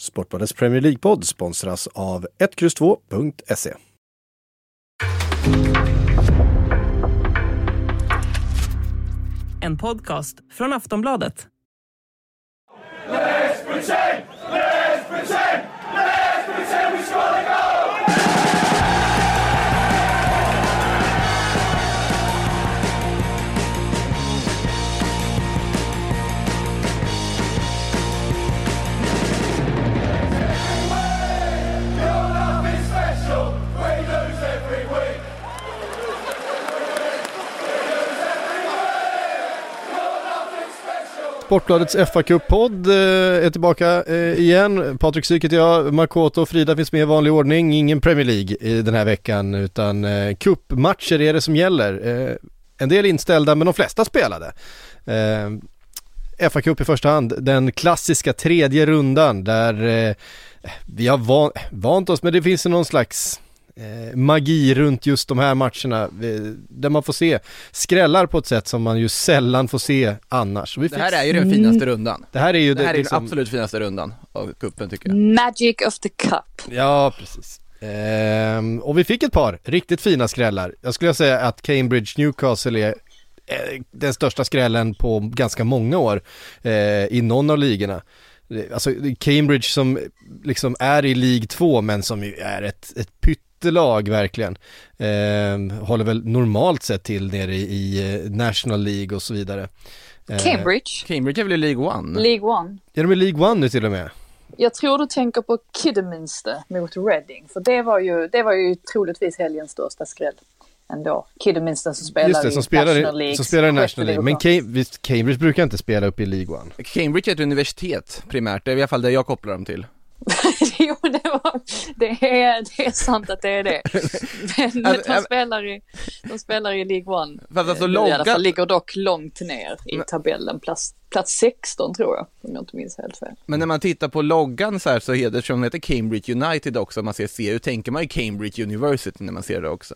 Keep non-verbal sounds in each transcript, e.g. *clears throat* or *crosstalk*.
Sportbladets Premier League-podd sponsras av 1X2.se. En podcast från Aftonbladet. Sportbladets FA-cup-podd eh, är tillbaka eh, igen. Patrik Syk heter jag, Makoto och Frida finns med i vanlig ordning. Ingen Premier League i den här veckan utan eh, cupmatcher är det som gäller. En del inställda men de flesta spelade. FA-cup i första hand, den klassiska tredje rundan där vi har vant oss men det finns någon slags magi runt just de här matcherna eh, där man får se skrällar på ett sätt som man ju sällan får se annars. det här är ju den finaste rundan. Det här är ju det, här det, är liksom... den absolut finaste rundan av kuppen tycker jag. Magic of the cup. Ja, precis. Ehm, och vi fick ett par riktigt fina skrällar. Jag skulle säga att Cambridge Newcastle är eh, den största skrällen på ganska många år eh, i någon av ligorna. Alltså Cambridge som liksom är i League 2 men som ju är ett, ett pytt lag verkligen. Eh, håller väl normalt sett till nere i, i eh, National League och så vidare. Eh, Cambridge. Cambridge är väl i League One? League One. Ja, de är League One nu till och med. Jag tror du tänker på Kidderminster mot Reading, för det var ju, det var ju troligtvis helgens största skräll ändå. Kidderminster som spelar Just det, som i spelar National League. Som spelar i National League. Men Cam Cambridge brukar inte spela upp i League One. Cambridge är ett universitet primärt, det är i alla fall det jag kopplar dem till. *laughs* jo, det, var, det, är, det är sant att det är det. *laughs* Men alltså, de, spelar i, de spelar i League One. Fast alltså logga... I alla fall ligger dock långt ner i tabellen. Plats, plats 16 tror jag, om jag inte minns helt fel. Men när man tittar på loggan så här så heter, som heter Cambridge United också, man ser CU, tänker man ju Cambridge University när man ser det också.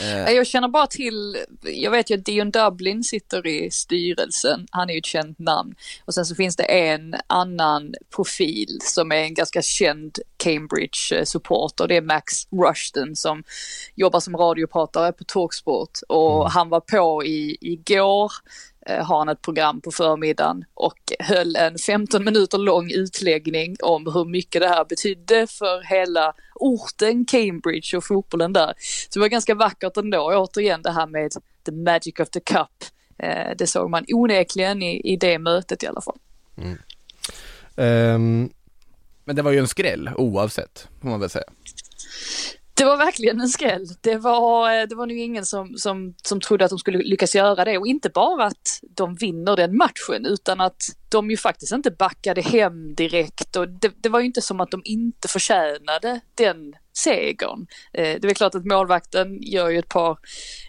Eh. Jag känner bara till, jag vet ju att Dion Dublin sitter i styrelsen, han är ju ett känt namn. Och sen så finns det en annan profil som är en ganska känd Cambridge-supporter, det är Max Rushton som jobbar som radiopratare på Talksport. Och mm. han var på i, igår har han ett program på förmiddagen och höll en 15 minuter lång utläggning om hur mycket det här betydde för hela orten Cambridge och fotbollen där. Så det var ganska vackert ändå, återigen det här med the magic of the cup. Eh, det såg man onekligen i, i det mötet i alla fall. Mm. Um, men det var ju en skräll oavsett, får man väl säga. Det var verkligen en skräll. Det var, eh, det var nog ingen som, som, som trodde att de skulle lyckas göra det och inte bara att de vinner den matchen utan att de ju faktiskt inte backade hem direkt och det, det var ju inte som att de inte förtjänade den segern. Eh, det är klart att målvakten gör ju ett par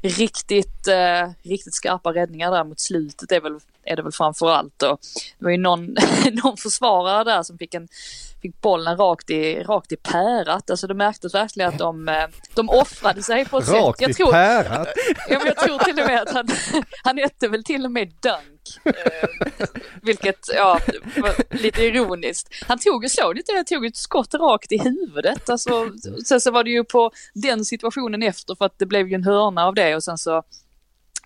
riktigt, eh, riktigt skarpa räddningar där mot slutet är, väl, är det väl framför allt. Och det var ju någon, *laughs* någon försvarare där som fick en fick bollen rakt i, rakt i pärat. Alltså det märktes verkligen att de, eh, de offrade sig på ett sätt. Rakt i tror, pärat? Ja, men jag tror till och med att han, *laughs* han hette väl till och med Dunk. Eh, vilket, ja, var lite ironiskt. Han tog ju, såg lite, han tog ett skott rakt i huvudet. Alltså, sen så var det ju på den situationen efter för att det blev ju en hörna av det och sen så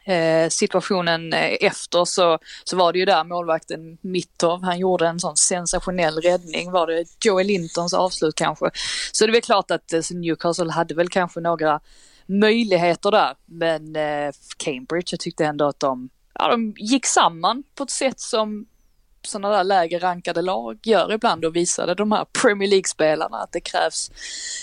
Eh, situationen efter så, så var det ju där målvakten Mittov, han gjorde en sån sensationell räddning, var det Joel Lintons avslut kanske. Så det är väl klart att eh, Newcastle hade väl kanske några möjligheter där, men eh, Cambridge, jag tyckte ändå att de, ja, de gick samman på ett sätt som sådana där lägre rankade lag gör ibland och visade de här Premier League-spelarna att det krävs,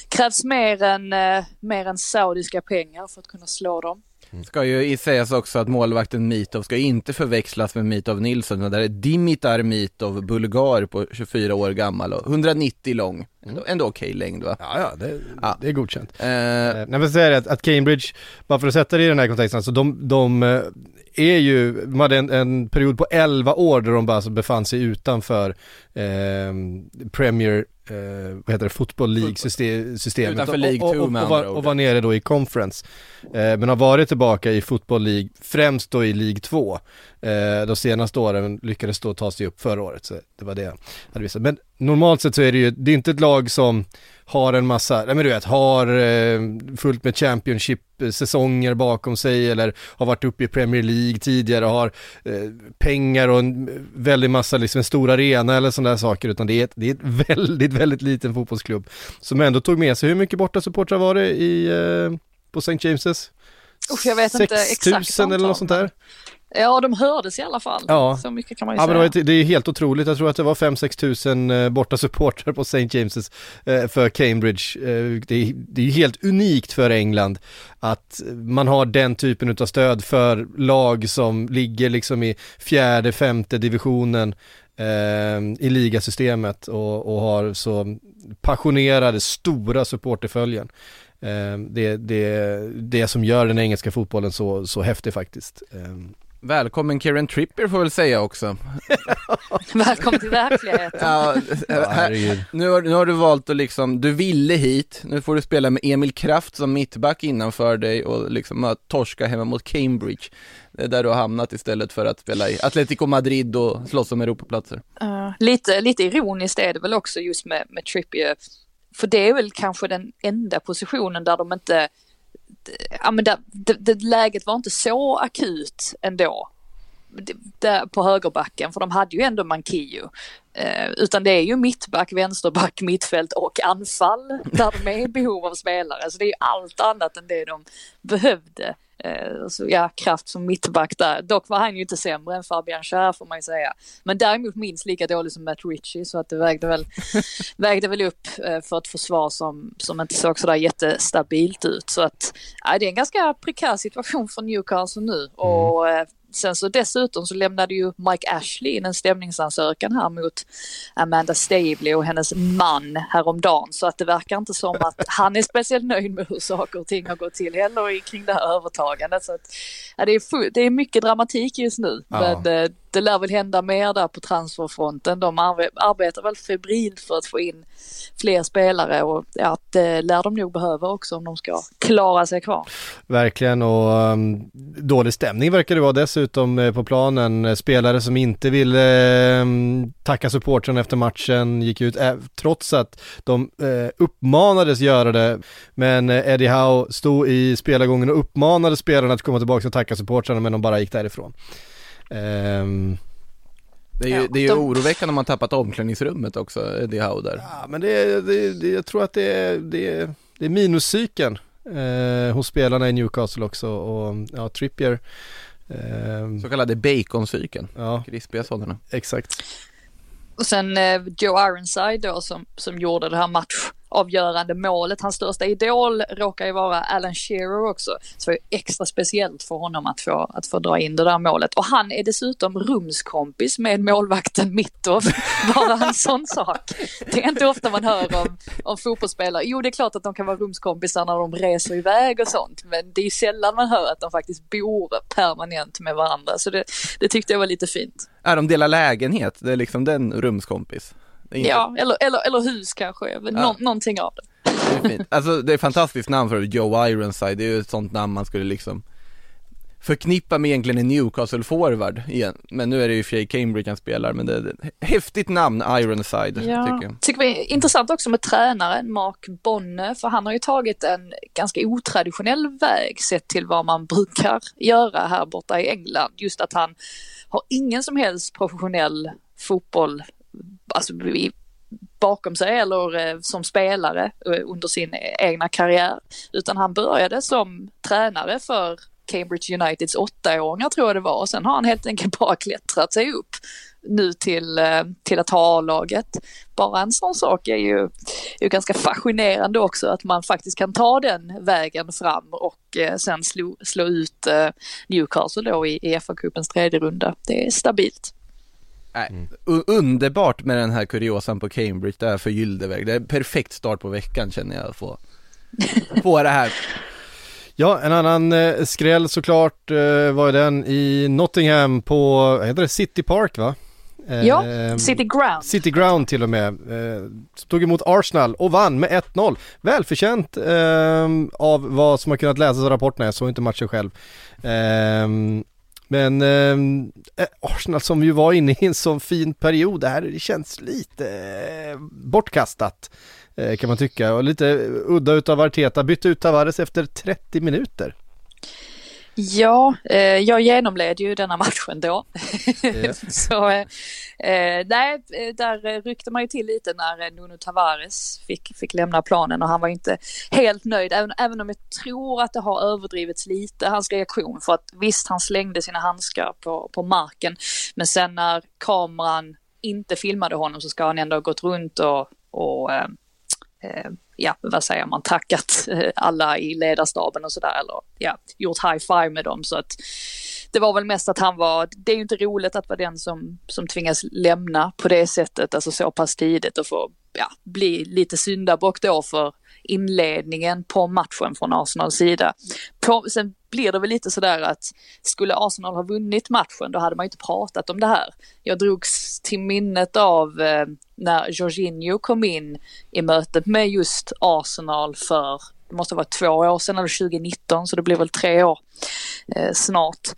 krävs mer, än, eh, mer än saudiska pengar för att kunna slå dem. Mm. Ska ju sägas också att målvakten Mitov ska inte förväxlas med Mitov Nilsson, det där är Dimitar Mitov, bulgar på 24 år gammal och 190 lång. Ändå, ändå okej okay längd va? Ja, ja, det, ja. det är godkänt. Uh, Nej men säga att, att Cambridge, bara för att sätta det i den här kontexten, alltså de, de eh, är ju, de hade en, en period på 11 år där de bara alltså befann sig utanför eh, Premier eh, vad heter det, Football League-systemet. Utanför League 2 och, och, och, var, och var nere då i Conference. Eh, men har varit tillbaka i Football League, främst då i League 2. Eh, de senaste åren lyckades då ta sig upp förra året, så det var det jag hade visat. Men normalt sett så är det ju, det är inte ett lag som har en massa, nej men du vet, har eh, fullt med Championship-säsonger bakom sig eller har varit uppe i Premier League tidigare och har eh, pengar och en väldig massa, liksom en stor arena eller sådana där saker, utan det är ett, det är ett *laughs* väldigt, väldigt liten fotbollsklubb som ändå tog med sig, hur mycket borta supportrar var det i, eh, på St. James's? Usch, jag vet inte exakt 6000 eller något sånt där? Ja, de hördes i alla fall. Ja. Så mycket kan man ju Ja säga. men det, var, det är helt otroligt, jag tror att det var 5-6 tusen eh, borta supportrar på St. James's eh, för Cambridge. Eh, det, är, det är helt unikt för England att man har den typen av stöd för lag som ligger liksom i fjärde, femte divisionen i ligasystemet och, och har så passionerade, stora supporterföljen. Eh, det, det, det som gör den engelska fotbollen så, så häftig faktiskt. Eh, Välkommen Kieran Trippier får jag väl säga också. *laughs* Välkommen till verkligheten. Ja, här, herregud. nu, har, nu har du valt att liksom, du ville hit, nu får du spela med Emil Kraft som mittback innanför dig och liksom att torska hemma mot Cambridge. Det är där du har hamnat istället för att spela i Atletico Madrid och slåss om Europaplatser. Uh, lite, lite ironiskt är det väl också just med, med Trippier. För det är väl kanske den enda positionen där de inte, ja men där, det, det läget var inte så akut ändå. Där på högerbacken, för de hade ju ändå Mankiu. Eh, utan det är ju mittback, vänsterback, mittfält och anfall där de är i behov av spelare. Så det är ju allt annat än det de behövde. Eh, så ja, kraft som mittback där. Dock var han ju inte sämre än Fabian Schär får man ju säga. Men däremot minst lika dålig som Matt Ritchie så att det vägde väl, *laughs* vägde väl upp eh, för ett försvar som, som inte såg sådär jättestabilt ut. Så att ja, det är en ganska prekär situation för Newcastle nu. Och eh, sen så dessutom så lämnade ju Mike Ashley in en stämningsansökan här mot Amanda Stabley och hennes man häromdagen. Så att det verkar inte som att han är speciellt nöjd med hur saker och ting har gått till heller kring det här övertagandet. Så att, ja, det, är full, det är mycket dramatik just nu. Ja. Men eh, det lär väl hända mer där på transferfronten. De arbe- arbetar väl febrilt för att få in fler spelare och ja, det lär de nog behöva också om de ska klara sig kvar. Verkligen och um, dålig stämning verkar det vara dessutom eh, på planen. Eh, Spelare som inte ville um, tacka supportrarna efter matchen gick ut eh, trots att de eh, uppmanades göra det. Men eh, Eddie Howe stod i spelargången och uppmanade spelarna att komma tillbaka och tacka supportrarna men de bara gick därifrån. Ehm, Det är ju, Ja, det är ju de- oroväckande om man tappat omklädningsrummet också, Eddie Howe där. Ja men det, det, det jag tror att det är, det det är minuscykeln eh, hos spelarna i Newcastle också och ja Trippier Så kallade baconcykeln, Ja, krispiga sådana. exakt. Och sen eh, Joe Ironside då som, som gjorde det här avgörande målet. Hans största idol råkar ju vara Alan Shearer också. Så det var ju extra speciellt för honom att få, att få dra in det där målet. Och han är dessutom rumskompis med målvakten Mittov. *laughs* Bara en sån sak. Det är inte ofta man hör om, om fotbollsspelare. Jo, det är klart att de kan vara rumskompisar när de reser iväg och sånt. Men det är ju sällan man hör att de faktiskt bor permanent med varandra. Så det, det tyckte jag var lite fint. Ja, de delar lägenhet, det är liksom den rumskompis. Det inte- Ja, eller, eller, eller hus kanske, men nå, någonting av det. Det är fint. Alltså det är ett fantastiskt namn för Joe Ironside, det är ju ett sånt namn man skulle liksom förknippa med egentligen en Newcastle-forward igen. Men nu är det ju sig Cambridge han spelar, men det är ett häftigt namn, Ironside, tycker jag. Tycker vi är intressant också med tränaren Mark Bonne, för han har ju tagit en ganska otraditionell väg sett till vad man brukar göra här borta i England. Just att han har ingen som helst professionell fotboll, alltså i- bakom sig eller eh, som spelare eh, under sin egna karriär. Utan han började som tränare för Cambridge Uniteds åttaåringar tror jag det var och sen har han helt enkelt bara klättrat sig upp nu till, eh, till att ha A-laget. Bara en sån sak är ju, är ju ganska fascinerande också att man faktiskt kan ta den vägen fram och eh, sen slå, slå ut eh, Newcastle då i, i FA-cupens tredje runda. Det är stabilt. Nej, u- underbart med den här kuriosan på Cambridge, det här för Gyldeväg. Det är en perfekt start på veckan känner jag, att få, få det här. Ja, en annan eh, skräll såklart eh, var ju den i Nottingham på, vad heter det, City Park va? Eh, Ja, City Ground. City Ground till och med. Eh, tog emot Arsenal och vann med 1-0. Välförtjänt eh, av vad som har kunnat läsas av rapporterna, jag såg inte matchen själv. Men ehm, eh, Arsenal som ju var inne i en sån fin period, det här det känns lite eh, bortkastat eh, kan man tycka och lite eh, udda utav Arteta, bytte ut Tavares efter 30 minuter. Ja, eh, jag genomled ju denna *laughs* matchen då. Ja. *laughs* så eh, nej, där ryckte man ju till lite när eh, Nuno Tavares fick, fick lämna planen och han var inte helt nöjd, även, även om jag tror att det har överdrivits lite, hans reaktion. För att visst, han slängde sina handskar på, på marken, men sen när kameran inte filmade honom så ska han ändå ha gått runt och, och eh, eh, ja, vad säger man, tackat eh, alla i ledarstaben och sådär, eller ja, gjort high five med dem. Så att det var väl mest att han var, det är ju inte roligt att vara den som, som tvingas lämna på det sättet, alltså så pass tidigt och få ja, bli lite syndabock då för inledningen på matchen från Arsenals sida. På, sen blir det väl lite sådär att skulle Arsenal ha vunnit matchen då hade man ju inte pratat om det här. Jag drogs till minnet av eh, när Jorginho kom in i mötet med just Arsenal för, det måste vara två år sedan eller 2019 så det blir väl tre år eh, snart.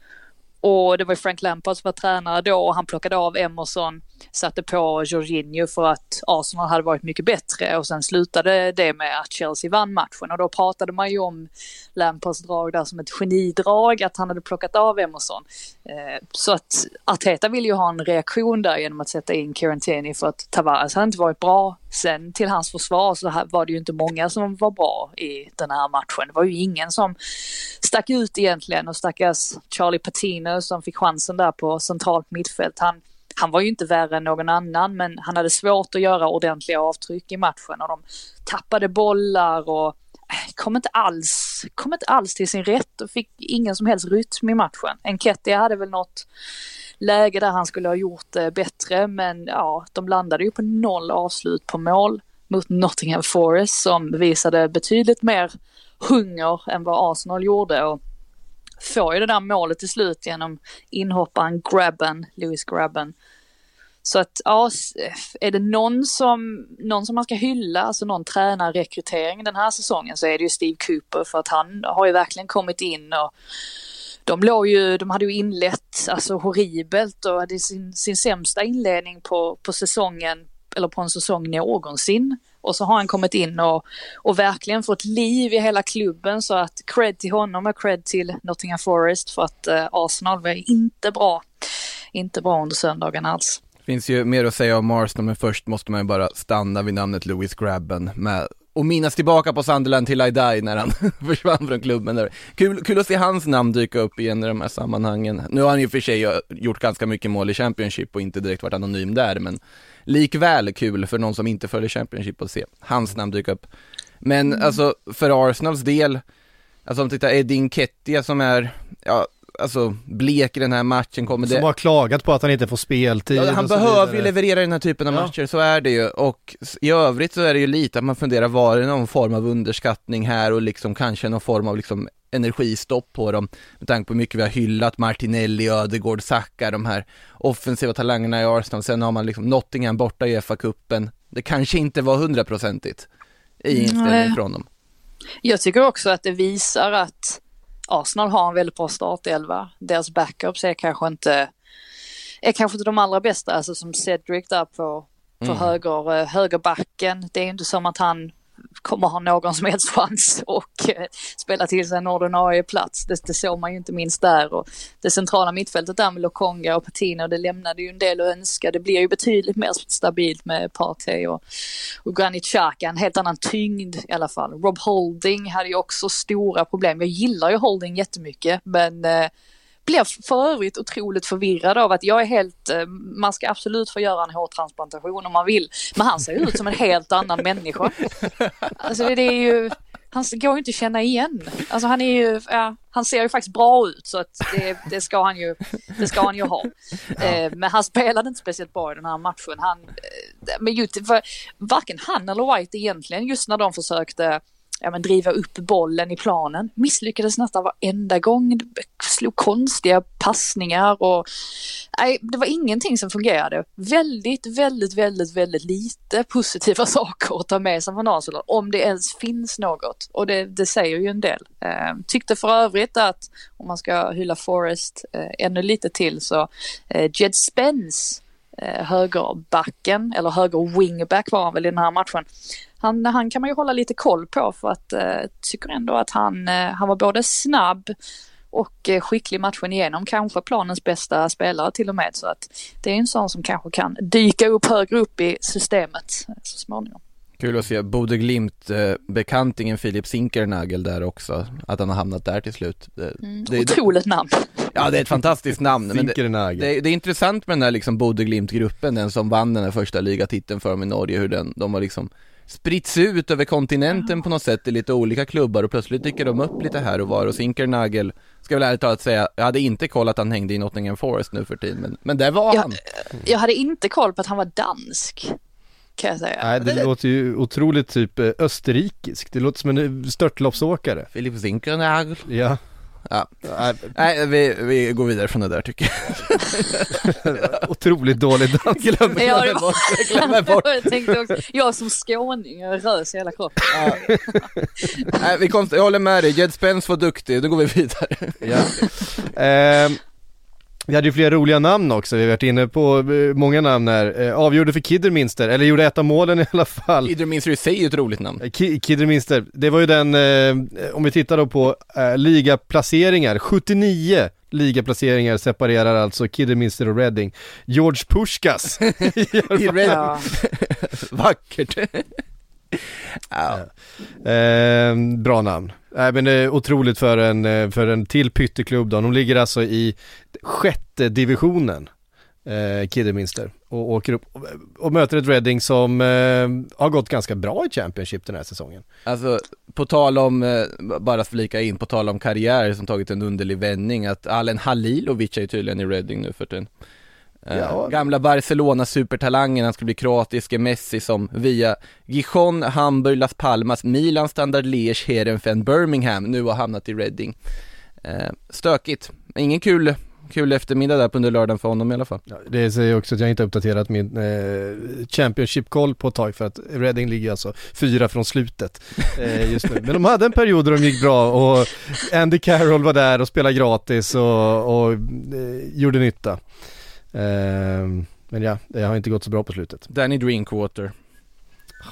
Och det var Frank Lampard som var tränare då och han plockade av Emerson, satte på Jorginho för att Arsenal hade varit mycket bättre och sen slutade det med att Chelsea vann matchen och då pratade man ju om Lampards drag där som ett genidrag, att han hade plockat av Emerson. Eh, så att Arteta vill ju ha en reaktion där genom att sätta in Kirantini för att Tavares hade inte varit bra. Sen till hans försvar så var det ju inte många som var bra i den här matchen. Det var ju ingen som stack ut egentligen och stackars Charlie Patino som fick chansen där på centralt mittfält. Han, han var ju inte värre än någon annan men han hade svårt att göra ordentliga avtryck i matchen och de tappade bollar och äh, kom inte alls, kom inte alls till sin rätt och fick ingen som helst rytm i matchen. Enketia hade väl något läge där han skulle ha gjort det bättre men ja, de landade ju på noll avslut på mål mot Nottingham Forest som visade betydligt mer hunger än vad Arsenal gjorde och får ju det där målet till slut genom inhopparen Grabben, Lewis Grabben. Så att ja, är det någon som, någon som man ska hylla, alltså någon tränarrekrytering den här säsongen så är det ju Steve Cooper för att han har ju verkligen kommit in och de låg ju, de hade ju inlett alltså horribelt och hade sin, sin sämsta inledning på, på säsongen, eller på en säsong någonsin. Och så har han kommit in och, och verkligen fått liv i hela klubben så att cred till honom och cred till Nottingham Forest för att eh, Arsenal var inte bra. Inte bra under söndagen alls. Det Finns ju mer att säga om Arsenal, men först måste man ju bara stanna vid namnet Louis Grabben med och minnas tillbaka på Sunderland till I die när han *laughs* försvann från klubben där. Kul, kul att se hans namn dyka upp igen i de här sammanhangen. Nu har han ju för sig gjort ganska mycket mål i Championship och inte direkt varit anonym där, men likväl kul för någon som inte följer Championship att se hans namn dyka upp. Men mm. alltså för Arsenals del, alltså om tittar Eddie Nketiah som är, ja, alltså blek i den här matchen kommer Som det... har klagat på att han inte får speltid ja, Han behöver ju leverera den här typen av ja. matcher, så är det ju. Och i övrigt så är det ju lite att man funderar, var det någon form av underskattning här och liksom kanske någon form av liksom energistopp på dem med tanke på hur mycket vi har hyllat Martinelli, Ödegård, Saka, de här offensiva talangerna i Arsenal. Sen har man liksom Nottingham borta i FA-cupen. Det kanske inte var hundraprocentigt i inställningen från dem. Jag tycker också att det visar att Arsenal har en väldigt bra startelva. Deras backups är kanske inte, är kanske inte de allra bästa, alltså som Cedric där på, på mm. höger, eh, högerbacken. Det är inte som att han kommer ha någon som helst chans och eh, spela till sig en ordinarie plats. Det, det såg man ju inte minst där och det centrala mittfältet där med Lokonga och Patino det lämnade ju en del att önska. Det blir ju betydligt mer stabilt med Partey och, och Granit Xhaka, en helt annan tyngd i alla fall. Rob Holding hade ju också stora problem. Jag gillar ju Holding jättemycket men eh, blev för övrigt otroligt förvirrad av att jag är helt, eh, man ska absolut få göra en hårtransplantation om man vill, men han ser ut som en helt annan människa. Alltså det är ju, han går ju inte att känna igen. Alltså han är ju, ja, han ser ju faktiskt bra ut så att det, det ska han ju, det ska han ju ha. Ja. Eh, men han spelade inte speciellt bra i den här matchen. Han, eh, men just, varken han eller White egentligen, just när de försökte ja, men driva upp bollen i planen. Misslyckades nästan varenda gång, slog konstiga passningar och nej, det var ingenting som fungerade. Väldigt, väldigt, väldigt, väldigt lite positiva *laughs* saker att ta med sig från Arsenal, om det ens finns något. Och det, det säger ju en del. Eh, tyckte för övrigt att, om man ska hylla Forrest eh, ännu lite till, så eh, Jed Spence Eh, högerbacken, eller höger wingback var han väl i den här matchen. Han, han kan man ju hålla lite koll på för att eh, tycker ändå att han, eh, han var både snabb och eh, skicklig matchen igenom, kanske planens bästa spelare till och med. Så att det är en sån som kanske kan dyka upp högre upp i systemet eh, så småningom. Kul att se Bode Glimt eh, bekantingen Filip Zinkernagel där också, att han har hamnat där till slut. Det, Mm, det, det, otroligt namn. ja det är ett fantastiskt namn, men det, det, det är intressant med den här liksom Bode Glimt-gruppen, den som vann den här första ligatiteln för dem i Norge, hur den, de har liksom spritts ut över kontinenten på något sätt i lite olika klubbar och plötsligt dyker de upp lite här och var och Zinkernagel, ska väl ärligt talat säga, jag hade inte koll att han hängde i Nottingham Forest nu för tiden, men, men där var Ja, han. Jag hade inte koll på att han var dansk. Kan jag säga. Nej, det låter ju otroligt typ eh, österrikiskt. Det låter som en eh, störtloppsåkare. Filip Zinkernagel. Ja. Ja. Nej, vi, vi går vidare från det där tycker jag. *laughs* otroligt dålig dans. Glömmer, Ja, glömmer ja. bort, glömmer bort. jag tänkte också, jag som skåning, jag rös i hela kroppen. Nej, vi kom, jag håller med dig, Jed Spence var duktig, då går vi vidare. Ja. Ehm, vi hade ju flera roliga namn också, vi har varit inne på eh, många namn här. Eh, avgjorde för Kidderminster, eller gjorde ett av målen i alla fall. Idre Minster i sig är ett roligt namn. Eh, Ki- Kidderminster, det var ju den, om vi tittar då på ligaplaceringar, 79 ligaplaceringar separerar alltså Kidderminster och Reading. George Puskas, *laughs* *laughs* I Ja. *laughs* Vackert. Ja. eh, bra namn. Nej men det är otroligt för en, eh, för en till pytteklubb då, de ligger alltså i sjätte divisionen. Eh, Kidderminster och åker upp och, och möter ett Reading som eh, har gått ganska bra i Championship den här säsongen. Alltså, på tal om, eh, bara flika in, på tal om karriär som tagit en underlig vändning, att Alen Halilovic är tydligen i Reading nu för tiden. Eh, Ja. Gamla Barcelona-supertalangen, han skulle bli kroatiske Messi som via Gijon, Hamburg, Las Palmas, Milan, Standard Liège, Heerenveen, Birmingham nu har hamnat i Reading. Eh, stökigt, ingen kul, kul eftermiddag där på under lördagen för honom i alla fall. Ja, det säger också att jag inte uppdaterat min eh, Championship-koll på ett tag för att Reading ligger alltså fyra från slutet eh, just nu. Men de hade en period där de gick bra och Andy Carroll var där och spelade gratis och, och eh, gjorde nytta. Eh, men ja, det har inte gått så bra på slutet. Danny Drinkwater.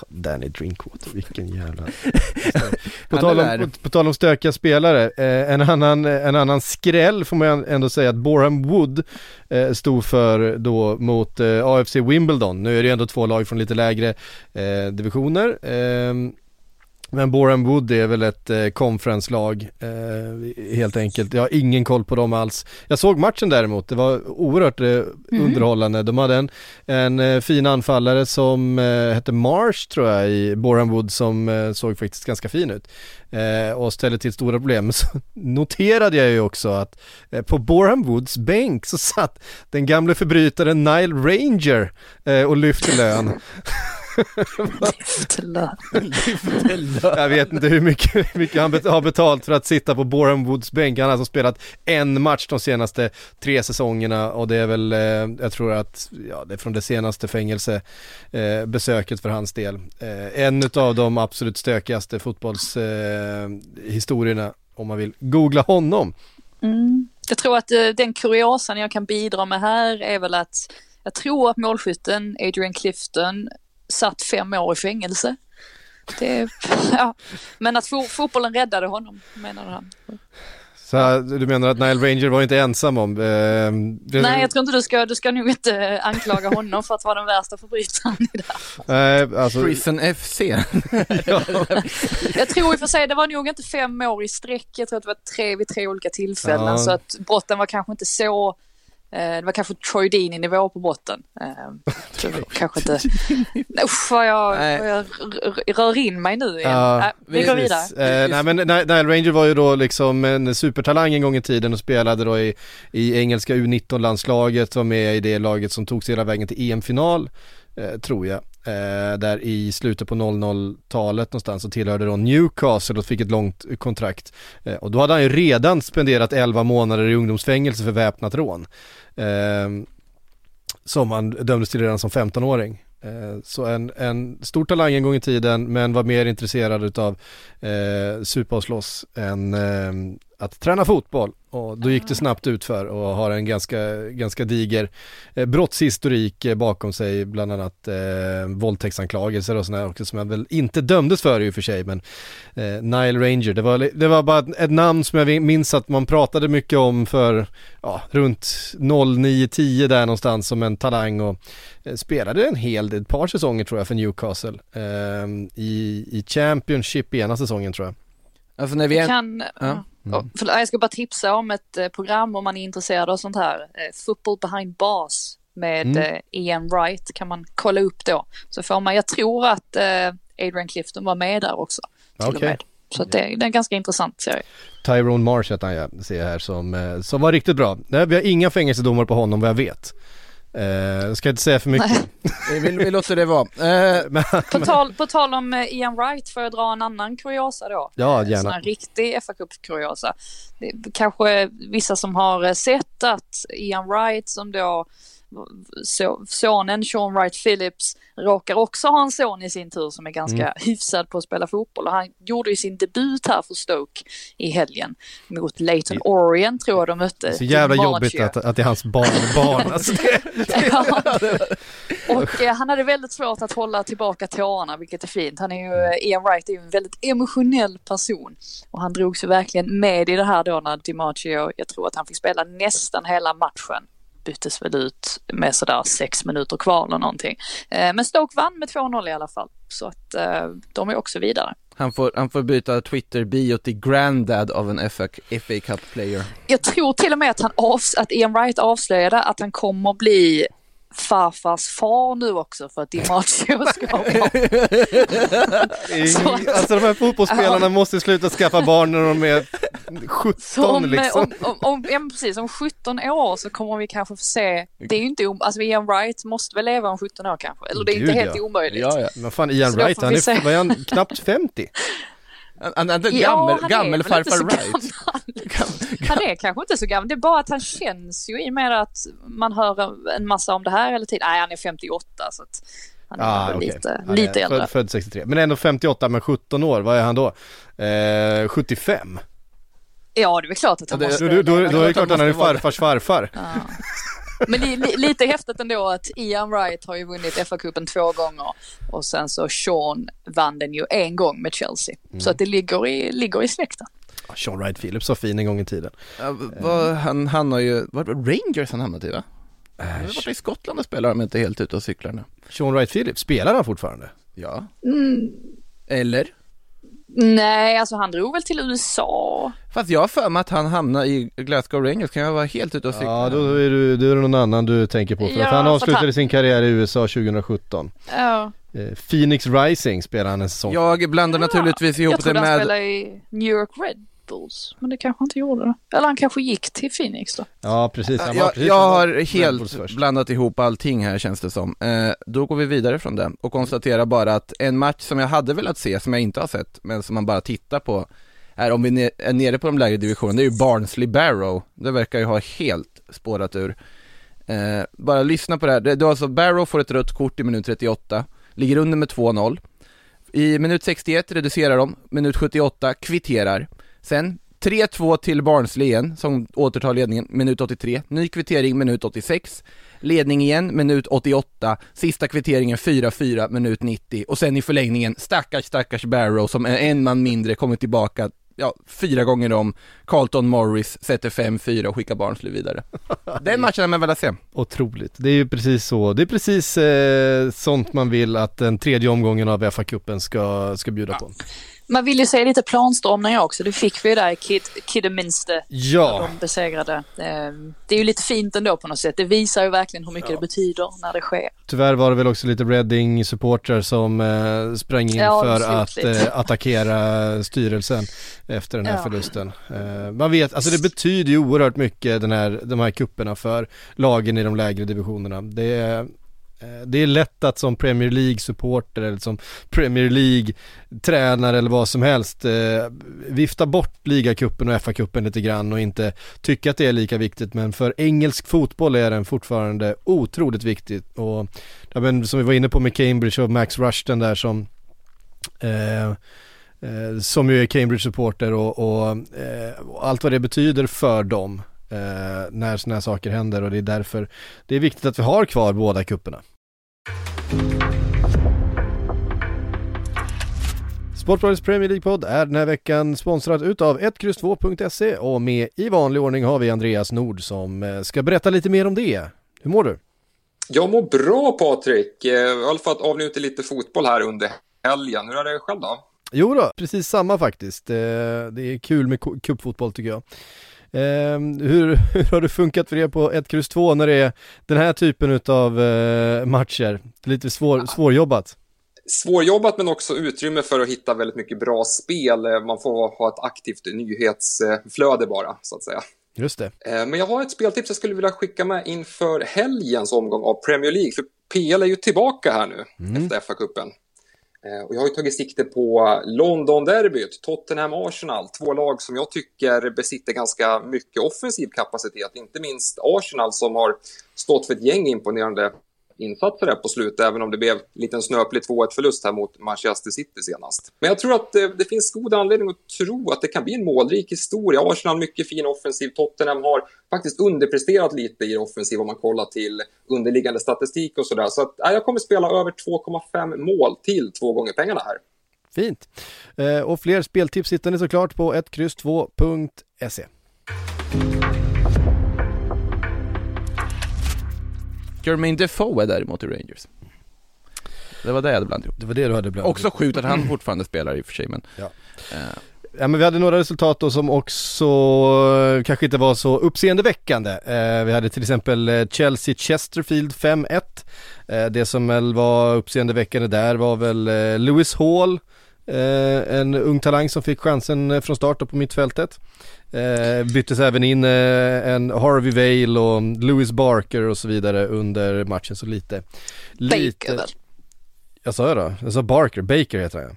Danny Drinkwater, vilken jävla... *laughs* På, tal om, på, på tal om stökiga spelare, eh, en, annan, en annan skräll får man ändå säga att Boreham Wood eh, stod för då mot eh, AFC Wimbledon. Nu är det ju ändå två lag från lite lägre eh, divisioner. Men Boreham Wood är väl ett eh, conference-lag eh, helt enkelt. Jag har ingen koll på dem alls. Jag såg matchen däremot, det var oerhört eh, underhållande. De hade en, en eh, fin anfallare som eh, hette Marsh tror jag i Boreham Wood som eh, såg faktiskt ganska fin ut. Och ställde till stora problem. *laughs* Så noterade jag ju också att på Boreham Woods bänk så satt den gamle förbrytaren Nile Ranger och lyfte lön. *laughs* Jag vet inte hur mycket, hur mycket han bet- har betalt för att sitta på Boreham Woods bänk. Han har alltså spelat en match de senaste tre säsongerna och det är väl, eh, jag tror att, ja det är från det senaste fängelsebesöket eh, för hans del. Eh, en av de absolut stökigaste fotbollshistorierna eh, om man vill googla honom. Mm. Jag tror att eh, den kuriosan jag kan bidra med här är väl att jag tror att målskytten Adrian Clifton satt fem år i fängelse. Det, *laughs* ja. Men att fo fotbollen räddade honom, menade han. Så du menar att Nile Ranger var inte ensam om? Eh, Nej, jag tror inte du ska, du ska nog inte anklaga honom för att vara den värsta förbrytaren i det här. Nej, alltså, Prison FC. *laughs* Jag tror i och för sig, det var nog inte fem år i sträck, jag tror att det var tre vid tre olika tillfällen, Ja. så att brotten var kanske inte så det var kanske Troy Deeney-nivå på botten. Eh, *laughs* kanske inte... *laughs* Usch vad jag, Nej. vad jag rör in mig nu igen. Ja, Nej, vi går vidare. Eh, nej men Ni- Nile Ranger var ju då liksom en supertalang en gång i tiden och spelade då i, i engelska U19-landslaget, var med i det laget som tog sig hela vägen till EM-final, eh, tror jag eh, där i slutet på 00-talet någonstans och tillhörde då Newcastle och fick ett långt kontrakt. Eh, och då hade han ju redan spenderat 11 månader i ungdomsfängelse för väpnat rån. Eh, som han dömdes till redan som 15-åring. Eh, så en, en stor talang en gång i tiden men var mer intresserad utav eh, supa och slåss än eh, att träna fotboll och då gick det snabbt ut för och har en ganska, ganska diger eh, brottshistorik eh, bakom sig, bland annat eh, våldtäktsanklagelser och sådär också som jag väl inte dömdes för i och för sig men eh, Nile Ranger, det var, det var bara ett, ett namn som jag minns att man pratade mycket om för ja, runt 09-10 där någonstans som en talang och eh, spelade en hel del, ett par säsonger tror jag för Newcastle eh, i, i Championship ena säsongen tror jag. Alltså när vi är... Kan, Ja. Mm. för, jag ska bara tipsa om ett eh, program om man är intresserad av sånt här. Eh, Football behind bars med Mm. eh, Ian Wright kan man kolla upp då. Så får man, jag tror att Adrian Clifton var med där också. Till Okej. och med. Så det, det är en ganska intressant serie. Tyrone Marsh heter han jag ser här som, som var riktigt bra. Nej, vi har inga fängelsedomar på honom vad jag vet. Eh, jag ska inte säga för mycket. *laughs* Vi, vi låter det vara. Eh, *laughs* Men, På tal, på tal om eh, Ian Wright får jag dra en annan kuriosa då. ja, En sån gärna. här riktig fa Cup kuriosa. Det är kanske vissa som har eh, sett att Ian Wright som då sonen Sean Wright Phillips råkar också ha en son i sin tur som är ganska Mm. hyfsad på att spela fotboll och han gjorde ju sin debut här för Stoke i helgen mot Leighton Orient tror jag de mötte. Så jävla DiMaggio. jobbigt att, att det är hans barnbarn. *laughs* Alltså det, Ja. *laughs* Och eh, han hade väldigt svårt att hålla tillbaka tårarna, vilket är fint. Han är ju, eh, Ian Wright är ju en väldigt emotionell person. Och han drog sig verkligen med i det här då när DiMaggio, jag tror att han fick spela nästan hela matchen. Byttes väl ut med sådär sex minuter kvar eller någonting. Eh, Men Stoke vann med 2-0 i alla fall. Så att eh, de är också vidare. han, får, han får byta Twitter-bio till granddad av en FA, FA Cup player. Jag tror till och med att, han avs- att Ian Wright avslöjade att han kommer bli farfars far nu också för att DiMaggio *laughs* ska vara Så- alltså de här fotbollsspelarna måste sluta skaffa barn när de är 17 Som, eh, liksom. om, om, om, ja, precis, om 17 år så kommer vi kanske få se, det är ju inte, om- alltså Ian Wright måste väl leva om 17 år kanske, eller det är inte Gud, helt ja. omöjligt. ja. Men fan Ian Så Wright, han är, se. vad är han, knappt 50? Han, han, han, Ja, gammel, han är gammel väl inte så farfar Wright. gammal. Han är kanske inte så gammal, det är bara att han känns ju i och med att man hör en massa om det här hela tiden. Nej, han är 58 så att han är Ah, okej. lite, Han är lite äldre. Född, född 63, men ändå 58 men 17 år, vad är han då? Eh, 75? Ja, det är väl klart att han Ja, det- måste Då, då, då, då är det klart att han är farfars farfar. Ja. Men li, li, lite häftigt ändå att Ian Wright har ju vunnit FA-cupen två gånger och sen så Sean vann den ju en gång med Chelsea. Mm. Så att det ligger i, ligger i släkten. Sean Wright Phillips var fin en gång i tiden. Ja, vad, han, han har ju, var det Rangers han hamnat i va? Han har varit i Skottland och spelar om jag inte helt ute och cyklar nu. Sean Wright Phillips, spelar han fortfarande? Ja. Mm. Eller? Nej, alltså han drog väl till USA. Fast jag har för mig att han hamnade i Glasgow Rangers, kan jag vara helt ute och cykla? Ja, då är, du, då är det någon annan du tänker på. För Ja, att han avslutade han- sin karriär i USA 2017. Ja. Eh, Phoenix Rising spelade han en säsong. Jag blandar naturligtvis ihop Jag det trodde han med, spelade i New York Red Bulls, men det kanske han inte gjorde. det. Eller han kanske gick till Phoenix då. Ja, precis. Han var jag, precis jag har helt blandat ihop allting här känns det som. Eh, då går vi vidare från det och konstaterar bara att en match som jag hade velat se, som jag inte har sett, men som man bara tittar på, är om vi är nere på de lägre divisionerna, det är ju Barnsley Barrow. Det verkar ju ha helt spårat ur. Eh, bara lyssna på det här. Det, det alltså Barrow får ett rött kort i minut 38, ligger under med 2-0. I minut 61 reducerar de, minut 78 kvitterar. Sen 3-2 till Barnsley igen, som återtar ledningen, minut 83. Ny kvittering, minut 86. Ledning igen, minut 88. Sista kvitteringen 4-4, minut 90. Och sen i förlängningen, stackars stackars Barrow som är en man mindre kommer tillbaka, ja, fyra gånger om. Carlton Morris sätter 5-4 och skickar Barnsley vidare. *laughs* Den matchen har man velat se. Otroligt. Det är ju precis så. Det är precis eh, sånt man vill att den tredje omgången av FA-cupen ska, ska bjuda på. Man vill ju se lite planstormningar också. Det fick vi ju där i Kid, Kidderminster när Ja, de besegrade. Ehm, Det är ju lite fint ändå på något sätt. Det visar ju verkligen hur mycket det betyder när det sker. tyvärr var det väl också lite Reading-supportrar som eh, sprang in Ja, för att eh, attackera styrelsen efter den här Ja. förlusten. Eh, man vet, alltså det betyder ju oerhört mycket den här, de här kupperna för lagen i de lägre divisionerna. Det är Eh, det är lätt att som Premier League-supporter eller som Premier League-tränare eller vad som helst eh, vifta bort ligacupen och FA-cupen lite grann och inte tycka att det är lika viktigt. Men för engelsk fotboll är den fortfarande otroligt viktig. Och ja, men, som vi var inne på med Cambridge och Max Rushton där som eh, eh, som ju är Cambridge-supporter och, och, eh, och, allt vad det betyder för dem eh, när sådana här saker händer och det är därför det är viktigt att vi har kvar båda kupperna. Sportbladets Premier League-podd är den här veckan sponsrad utav 1X2.se och med i vanlig ordning har vi Andreas Nord som eh, ska berätta lite mer om det. Hur mår du? Jag mår bra Patrik, eh, i alla fall att lite fotboll här under helgen. Hur är det själv då? Jo då, precis samma faktiskt. Eh, det är kul med cupfotboll tycker jag. Hur, *laughs* hur har det funkat för er på 1X2 när det är den här typen av matcher? Lite svår, svårjobbat? svårjobbat men också utrymme för att hitta väldigt mycket bra spel. Man får ha ett aktivt nyhetsflöde bara, så att säga. Just det. Eh, men jag har ett speltips jag skulle vilja skicka med inför helgens omgång av Premier League. För PL är ju tillbaka här nu mm. efter FA-cupen. Eh, och jag har ju tagit sikte på London-derbyt, Tottenham-Arsenal. Två lag som jag tycker besitter ganska mycket offensiv kapacitet. Inte minst Arsenal som har stått för ett gäng imponerande insatser där på slutet, även om det blev en liten snöplig 2-1 förlust här mot Manchester City senast. Men jag tror att det, det, finns god anledning att tro att det kan bli en målrik historia. Arsenal mycket fin offensiv, Tottenham har faktiskt underpresterat lite i offensiv om man kollar till underliggande statistik och sådär. Så att, ja, jag kommer spela över 2,5 mål till två gånger pengarna här. Fint. Eh, och fler speltips hittar ni såklart på 1X2.se. Jermaine Defoe är däremot i Rangers. Det var det jag hade blandat ihop. Det var det du hade blandat Också sjukt att han fortfarande spelar i och för sig men. Ja. Uh. Ja men vi hade några resultat då som också eh, kanske inte var så uppseendeväckande. Eh, vi hade till exempel eh, Chelsea-Chesterfield 5-1. Eh, det som väl var uppseendeväckande där var väl eh, Lewis Hall, eh, en ung talang som fick chansen från start på mittfältet. Eh, byttes även in eh, en Harvey Vale och Lewis Barker och så vidare under matchen så lite. lite Baker väl? Jag sa jag då? Jag sa Barker, Baker heter han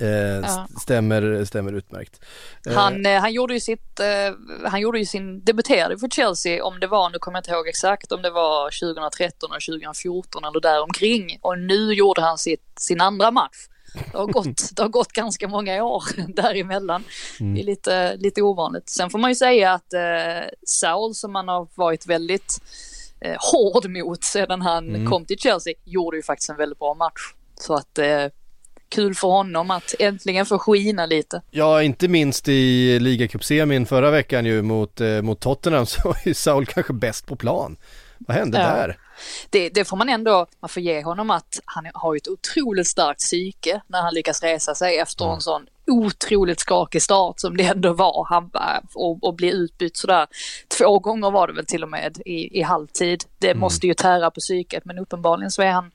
Eh, ja. stämmer, stämmer utmärkt. Eh, han, eh, han gjorde ju sitt, eh, han gjorde ju sin, debuterade för Chelsea om det var, nu kommer jag inte ihåg exakt om det var 2013 eller 2014 eller däromkring och nu gjorde han sitt, sin andra match det har gått, det har gått ganska många år *laughs* däremellan. Mm. Det är lite, lite ovanligt. Sen får man ju säga att eh, Saul som man har varit väldigt eh, hård mot sedan han mm. kom till Chelsea gjorde ju faktiskt en väldigt bra match. Så att eh, kul för honom att äntligen få skina lite. Ja, inte minst i ligacupsemin förra veckan ju mot, eh, mot Tottenham *laughs* så var ju Saul kanske bäst på plan. Vad hände ja. där? Det, det, får man ändå, man får ge honom att han har ett otroligt starkt psyke när han lyckas resa sig efter mm. en sån otroligt skakig start som det ändå var. Han, och, och bli utbytt sådär två gånger var det väl till och med i, i halvtid. Det mm. måste ju tära på psyket men uppenbarligen så är han,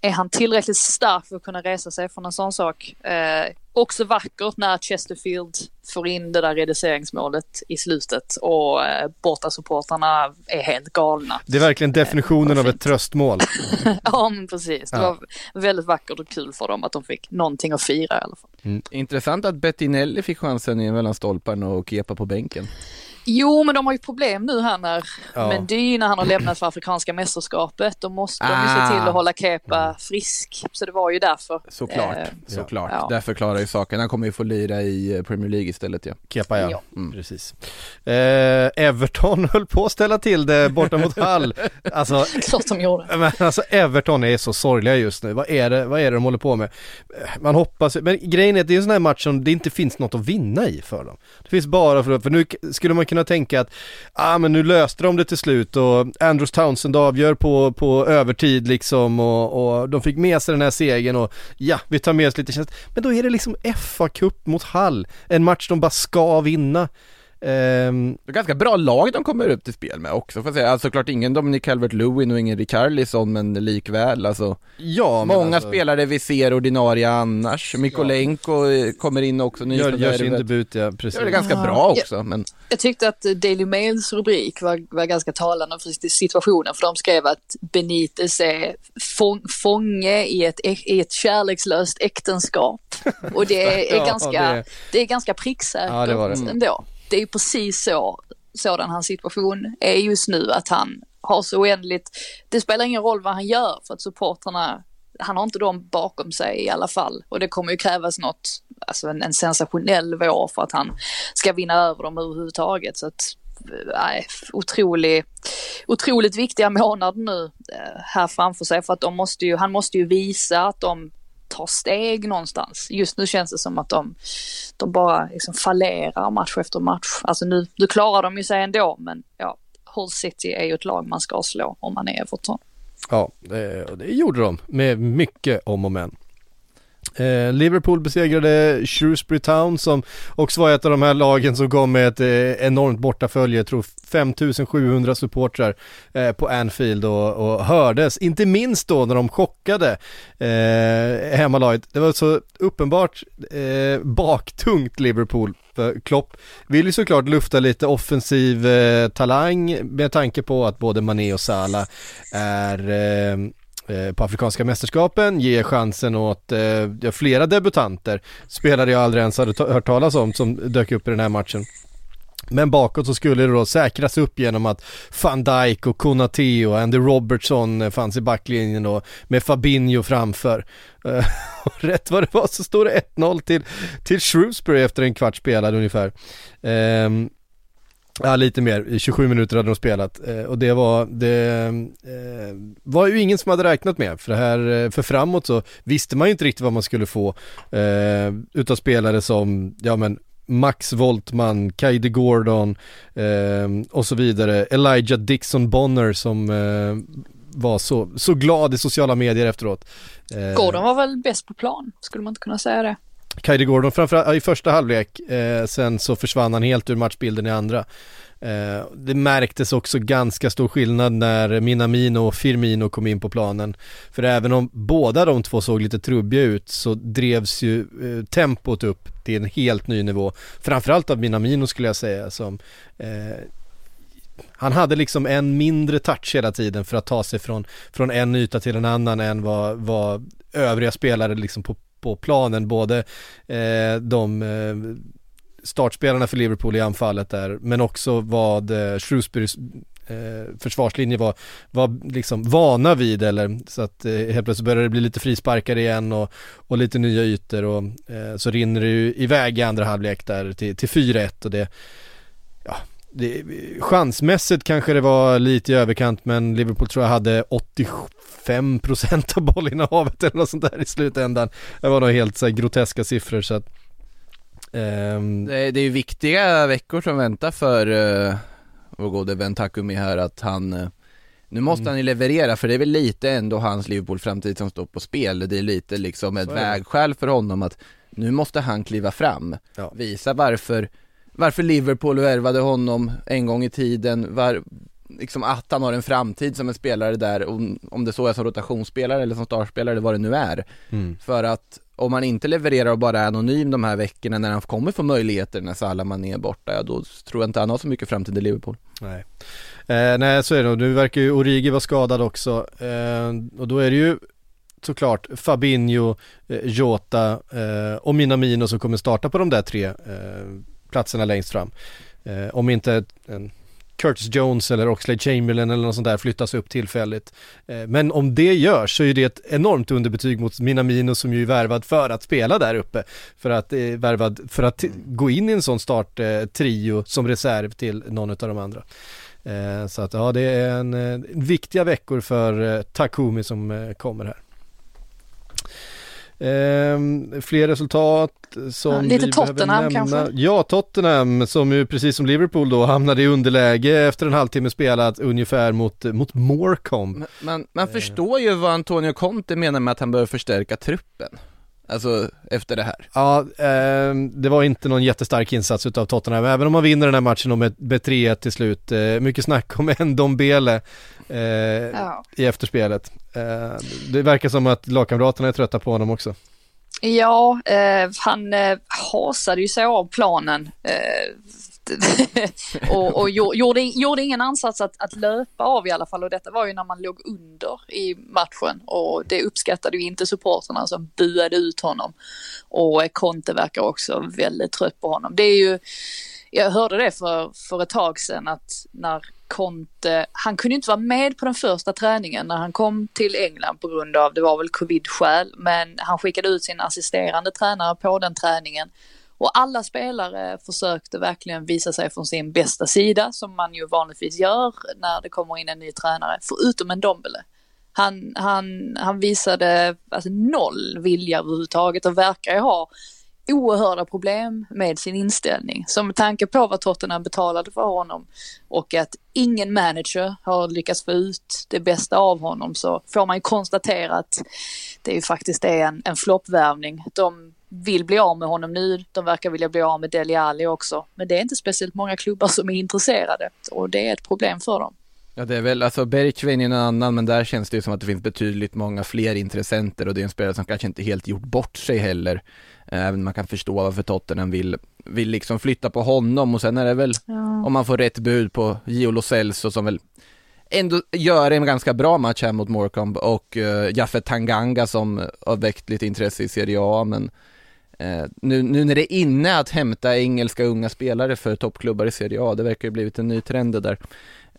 är han tillräckligt stark för att kunna resa sig från en sån sak. Eh, också vackert när Chesterfield får in det där reduceringsmålet i slutet och eh, bortasupportrarna är helt galna. Det är verkligen definitionen eh, av ett tröstmål. *laughs* ja men precis, det ja. var väldigt vackert och kul för dem att de fick någonting att fira i alla fall. Mm. Intressant att Bettinelli fick chansen mellan stolparna och Kepa på bänken. Jo, men de har ju problem nu här när ja. Mendy, när han har lämnat för Afrikanska mästerskapet, då måste ah. de ju se till att ah. hålla Kepa frisk. Så det var ju därför. Såklart, eh, såklart. Ja. Därför klarar ju saken. Han kommer ju få lira i eh, Premier League istället ja. Kepa ja, ja. Mm. precis. Eh, Everton *laughs* höll på att ställa till det borta mot Hall. *laughs* Alltså, Klart de gjorde. Men alltså Everton är så sorgliga just nu. Vad är det, vad är det de håller på med? Man hoppas, men grejen är att det är en sån här match som det inte finns något att vinna i för dem. Det finns bara för, för nu skulle man kunna kunna tänka att, ah men nu löste de det till slut och Andrews Townsend avgör på, på övertid liksom och, och de fick med sig den här segern och ja, vi tar med oss lite tjänst. Men då är det liksom FA-cup mot Hall, en match de bara ska vinna. Ehm, Det är ganska bra lag de kommer upp till spel med också får jag säga. Alltså klart ingen Dominic Calvert-Lewin och ingen Richarlison men likväl alltså. ja, men Många alltså, spelare vi ser ordinarie annars. Mikolenko eh, kommer in också, Gör, gör sin debut ja, precis. Det är ganska Ja. bra också men Jag tyckte att Daily Mails rubrik var, var ganska talande för situationen, för de skrev att Benitez är fång, fånge i ett, i ett kärlekslöst äktenskap. Och det *laughs* är Ja, ganska, det- det... är ganska pricksäkert Ja, det var det. ändå. Det är ju precis så, sådan hans situation är just nu, att han har så oändligt, det spelar ingen roll vad han gör för att supportrarna han har inte dem bakom sig i alla fall och det kommer ju krävas något, alltså en, en sensationell vår för att han ska vinna över dem överhuvudtaget. Så att, nej, otrolig, otroligt viktiga månader nu eh, här framför sig för att de måste ju, han måste ju visa att de tar steg någonstans. Just nu känns det som att de, de bara liksom fallerar match efter match. Alltså nu, nu klarar de ju sig ändå men ja, Hull City är ju ett lag man ska slå om man är Everton. Ja, det, det gjorde de med mycket om och men. Eh, Liverpool besegrade Shrewsbury Town som också var ett av de här lagen som kom med ett eh, enormt bortafölje, jag tror 5700 supportrar eh, på Anfield och, och hördes, inte minst då när de chockade eh, hemmalaget. Det var så uppenbart eh, baktungt Liverpool för Klopp. Vill ju såklart lufta lite offensiv eh, talang med tanke på att både Mané och Salah är eh, Eh, på Afrikanska mästerskapen, ger chansen åt eh, flera debutanter, spelare jag aldrig ens hade hört talas om som dök upp i den här matchen. Men bakåt så skulle det då säkras upp genom att Van Dijk och Konate och Andy Robertson eh, fanns i backlinjen då med Fabinho framför. Eh, *laughs* och Rätt vad det var så står det 1-0 till, till Shrewsbury efter en kvart spelad ungefär. Ehm, Ja lite mer, I 27 minuter hade de spelat eh, och det var, det eh, var ju ingen som hade räknat med för det här, eh, för framåt så visste man ju inte riktigt vad man skulle få eh, utav spelare som, ja men Max Voltman, Kaide Gordon eh, och så vidare, Elijah Dixon Bonner som eh, var så, så glad i sociala medier efteråt. Eh, Gordon var väl bäst på plan, skulle man inte kunna säga det? Kaidi Gordon framförallt i första halvlek, eh, sen så försvann han helt ur matchbilden i andra. Eh, det märktes också ganska stor skillnad när Minamino och Firmino kom in på planen. För även om båda de två såg lite trubbiga ut så drevs ju eh, tempot upp till en helt ny nivå. Framförallt av Minamino skulle jag säga som eh, han hade liksom en mindre touch hela tiden för att ta sig från, från en yta till en annan än vad, vad övriga spelare liksom på, på planen, både eh, de eh, startspelarna för Liverpool i anfallet där, men också vad eh, Shrewsburys eh, försvarslinje var, var liksom vana vid eller så att eh, helt plötsligt började det bli lite frisparkar igen och, och lite nya ytor och eh, så rinner det ju iväg i andra halvlek där till, till 4-1 och det ja, det, chansmässigt kanske det var lite i överkant men Liverpool tror jag hade 85% av bollinnehavet eller något sånt där i slutändan. Det var nog helt så här groteska siffror så att ehm, det, det är ju viktiga veckor som väntar för uh, vår gode vän Takumi här att han eh, nu måste Mm. han ju leverera för det är väl lite ändå hans Liverpool-framtid som står på spel. Det är lite liksom ett är vägskäl för honom att nu måste han kliva fram. Ja. Visa varför, varför Liverpool värvade honom en gång i tiden, var, liksom att han har en framtid som en spelare där, om, det så är som rotationsspelare eller som startspelare eller vad det nu är. mm. För att om man inte levererar och bara är anonym de här veckorna när han kommer få möjligheter när Salah Mané är borta, ja då tror jag inte han har så mycket framtid i Liverpool. Nej. Eh, nej så är det nog, nu verkar ju Origi vara skadad också eh, och då är det ju såklart Fabinho, eh, Jota eh, och Minamino som kommer starta på de där tre eh, platserna längst fram. Eh, om inte en Curtis Jones eller Oxlade Chamberlain eller något sånt där flyttas upp tillfälligt. Eh, men om det görs så är det ett enormt underbetyg mot Minamino som ju är värvad för att spela där uppe. För att, eh, värvad för att gå in i en sån starttrio eh, som reserv till någon av de andra. Eh, så att ja, det är en, eh, viktiga veckor för eh, Takumi som eh, kommer här. Ehm, fler resultat som Ja, lite vi Tottenham kanske? Ja, Tottenham som ju precis som Liverpool då hamnade i underläge efter en halvtimme spelat ungefär mot, mot Morecombe. Men man, man förstår ju vad Antonio Conte menar med att han behöver förstärka truppen. Alltså efter det här. Ja, eh, det var inte någon jättestark insats utav Tottenham, även om man vinner den här matchen med, med 3-1 till slut. Eh, mycket snack om *laughs* en Dombele eh, Ja. i efterspelet. Eh, det verkar som att lagkamraterna är trötta på honom också. Ja, eh, han eh, hasade ju sig av planen. Eh, *laughs* och och gjo- gjorde, gjorde ingen ansats att, att löpa av i alla fall och detta var ju när man låg under i matchen och det uppskattade ju inte supporterna som buade ut honom. Och eh, Conte verkar också väldigt trött på honom. Det är ju, jag hörde det för, för ett tag sedan att när Conte, han kunde inte vara med på den första träningen när han kom till England på grund av, det var väl covid-skäl, men han skickade ut sin assisterande tränare på den träningen. Och alla spelare försökte verkligen visa sig från sin bästa sida, som man ju vanligtvis gör när det kommer in en ny tränare, förutom en Dombele. Han, han, han visade alltså, noll vilja överhuvudtaget och verkar ju ha oerhörda problem med sin inställning. Så med tanke på vad Tottenham betalade för honom och att ingen manager har lyckats få ut det bästa av honom så får man ju konstatera att det är ju faktiskt är en, en floppvärvning. De vill bli av med honom nu, de verkar vilja bli av med Deli Alli också. Men det är inte speciellt många klubbar som är intresserade och det är ett problem för dem. Ja det är väl, alltså Bergkvin är en annan men där känns det ju som att det finns betydligt många fler intressenter och det är en spelare som kanske inte helt gjort bort sig heller. Eh, Även man kan förstå varför Tottenham vill, vill liksom flytta på honom. Och sen är det väl om man får rätt bud på Gio Lo Celso som väl ändå gör en ganska bra match här mot Morecambe och uh, Jaffet Tanganga som har väckt lite intresse i Serie A. Men eh, nu, nu när det är inne att hämta engelska unga spelare för toppklubbar i Serie A, det verkar ju blivit en ny trend det där.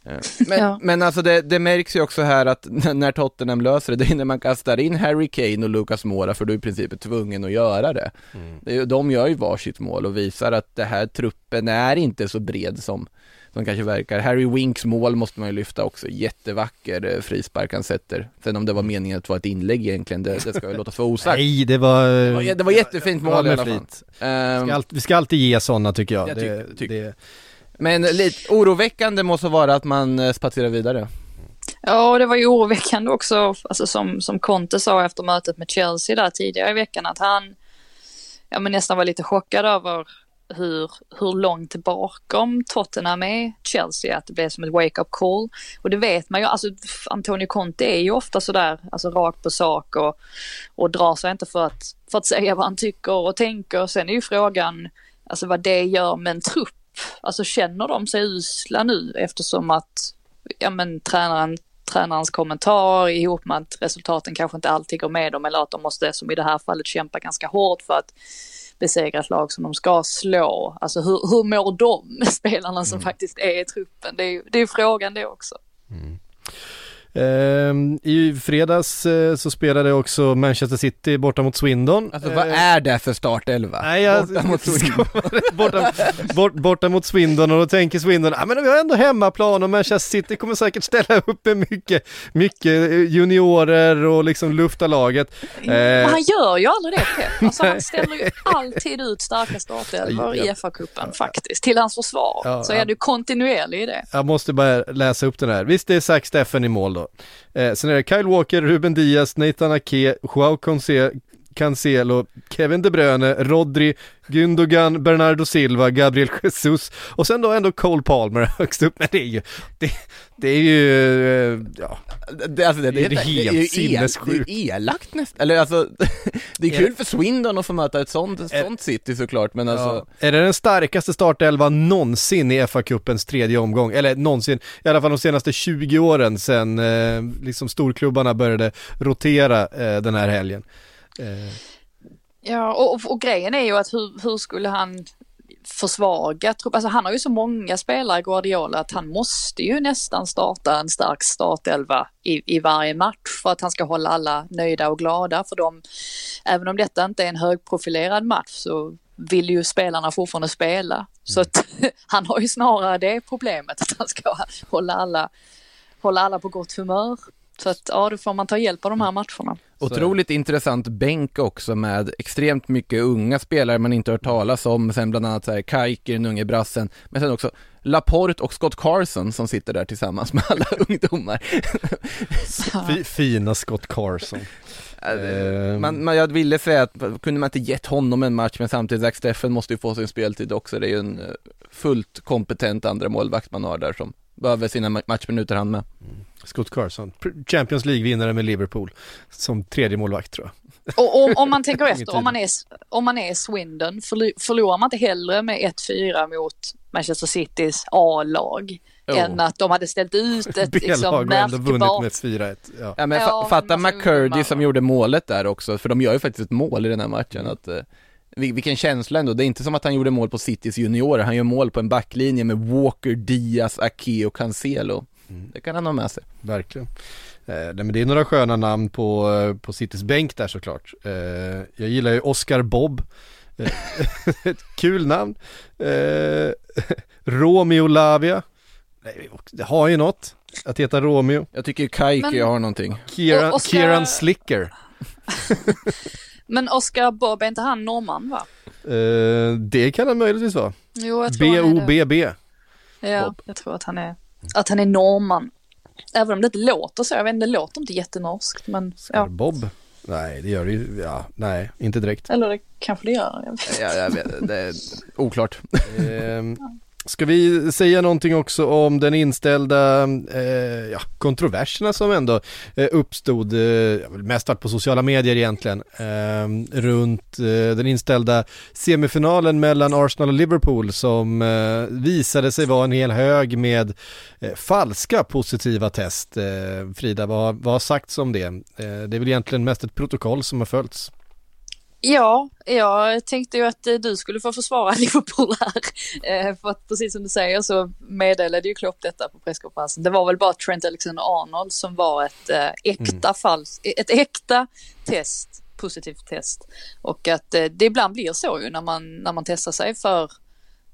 Eh, Men, Ja. men alltså det, det märks ju också här att *laughs* när Tottenham löser det, det är när man kastar in Harry Kane och Lucas Moura för du är i princip är tvungen att göra det. ju- de gör ju varsitt mål och visar att det här truppen är inte så bred som som kanske verkar. Harry Winks mål måste man ju lyfta också, jättevacker eh, frispark han sätter. Sen om det var meningen att det var ett inlägg egentligen, det, det ska vi låta för osagt. Nej, det var... Det var, det var jättefint mål i alla fall. Ehm, Vi ska, alltid, vi ska alltid ge sådana tycker jag. Jag det, tycker- tycker. det, men lite oroväckande måste vara att man eh, spatserar vidare. Ja, och det var ju oroväckande också, alltså som, som Conte sa efter mötet med Chelsea där tidigare i veckan, att han ja, men nästan var lite chockad över hur, hur långt bakom Tottenham är Chelsea, att det blev som ett wake-up call. Och det vet man ju, alltså Antonio Conte är ju ofta sådär, alltså rakt på sak och, och drar sig inte för att, för att säga vad han tycker och tänker. Sen är ju frågan, alltså vad det gör med en trupp. Alltså känner de sig usla nu eftersom att, ja men tränaren tränarens kommentar ihop med att resultaten kanske inte alltid går med dem eller att de måste, som i det här fallet, kämpa ganska hårt för att besegra ett lag som de ska slå. Alltså hur, hur mår de *laughs* spelarna som faktiskt är i truppen? Det är ju det är ju frågan det också. Ehm, I fredags eh, så spelade också Manchester City borta mot Swindon. Alltså vad Eh, är det för startelva? Nej, jag, Borta mot *laughs* Swindon. borta, bort, borta mot Swindon och då tänker Swindon, ja men vi har ändå hemmaplan och Manchester City kommer säkert ställa upp med mycket, mycket eh, juniorer och liksom lufta laget. Eh, Men han gör ju aldrig det Pep. Alltså han *laughs* ställer ju alltid ut starka startelvor i. FA-cupen faktiskt, till hans försvar. Ja, Så är du kontinuerlig i det. Jag måste bara läsa upp den här. Visst det är Zack Steffen i mål då. Eh, sen är det Kyle Walker, Ruben Diaz, Nathan Ake, Joao Conce- Cancelo, Kevin De Bruyne, Rodri, Gündogan, Bernardo Silva, Gabriel Jesus och sen då ändå Cole Palmer *laughs* högst upp. Men det är ju, det, det är ju, eh, ja, Det, alltså det, det, Det är det, helt är el, sinnessjukt. det är elakt nästan, eller alltså *laughs* Det är Är kul för Swindon att få möta ett sånt, Är- sånt city såklart men alltså ja. Är det den starkaste startelvan någonsin i FA-cupens tredje omgång? Eller någonsin, i alla fall de senaste 20 åren sedan eh, liksom storklubbarna började rotera eh, den här helgen. Eh, Ja, och, och, grejen är ju att hur, hur skulle han försvaga trupp? Alltså han har ju så många spelare, Guardiola, att han måste ju nästan starta en stark startelva i, i varje match för att han ska hålla alla nöjda och glada. För de, även om detta inte är en högprofilerad match så vill ju spelarna fortfarande spela. Så att *laughs* han har ju snarare det problemet att han ska hålla alla, hålla alla på gott humör. Så att ja, då får man ta hjälp av de här matcherna. Otroligt intressant bänk också med extremt mycket unga spelare man inte hört talas om, sen bland annat så här Kajker, den unge brassen, men sen också Laporte och Scott Carson som sitter där tillsammans med alla *laughs* ungdomar. Fi- Fina Scott Carson. Ehm. Man, man, jag ville säga att kunde man inte gett honom en match men samtidigt Zach Steffen måste ju få sin speltid också. Det är ju en eh, fullt kompetent andra målvakt man har där som behöver sina ma- matchminuter han med. Scott Carson, Champions League-vinnare med Liverpool som tredje målvakt tror jag. Och om, om man tänker *laughs* efter, om man är, om man är Swindon, förlo- förlorar man inte hellre med 1-4 mot Manchester Citys A-lag Jo. än att de hade ställt ut ett *laughs* liksom, B-lag och ändå vunnit märkbart med 4-1. Ja. Ja men Ja, fatta McCurdy som gjorde målet där också, för de gör ju faktiskt ett mål i den här matchen. Att, eh, vilken känsla ändå, det är inte som att han gjorde mål på Citys juniorer, han gör mål på en backlinje med Walker, Diaz, Ake och Cancelo. Det kan han ha med sig. Verkligen. Eh, men det är några sköna namn på, eh, på Citys bänk där såklart. Eh, jag gillar ju Oscar Bob. Eh, *laughs* Ett kul namn. Eh, *laughs* Romeo Lavia. Nej, det har ju något att heta Romeo. Jag tycker Kaiki Men- har någonting. Kieran, Oscar- Kieran Slicker. *laughs* Men Oscar Bob, är inte han norrman va? Eh, det kan han möjligtvis vara. Jo, jag tror han är det. B-O-B-B. Ja, Bob. jag tror att han är, att han är norrman. Även om det inte låter så, jag vet inte, det låter inte jättenorskt men ja. Bob. Nej, det gör det ju. Ja, nej, inte direkt. Eller det kanske det gör. Jag vet. Ja, jag vet, det är oklart. Ehm, Ska vi säga någonting också om den inställda eh, ja, kontroverserna som ändå eh, uppstod, eh, mest på sociala medier egentligen, eh, runt eh, den inställda semifinalen mellan Arsenal och Liverpool som eh, visade sig vara en hel hög med eh, falska positiva test. Eh, Frida, vad, vad har sagts om det? Eh, det är väl egentligen mest ett protokoll som har följts. Ja, jag tänkte ju att eh, du skulle få försvara *laughs* Liverpool här. Eh, För att precis som du säger så meddelade ju Klopp detta på presskonferensen. Det var väl bara Trent Alexander-Arnold som var ett äh, äkta fall, ett äkta test, positivt test. Och att eh, det ibland blir så ju när man, när man testar sig för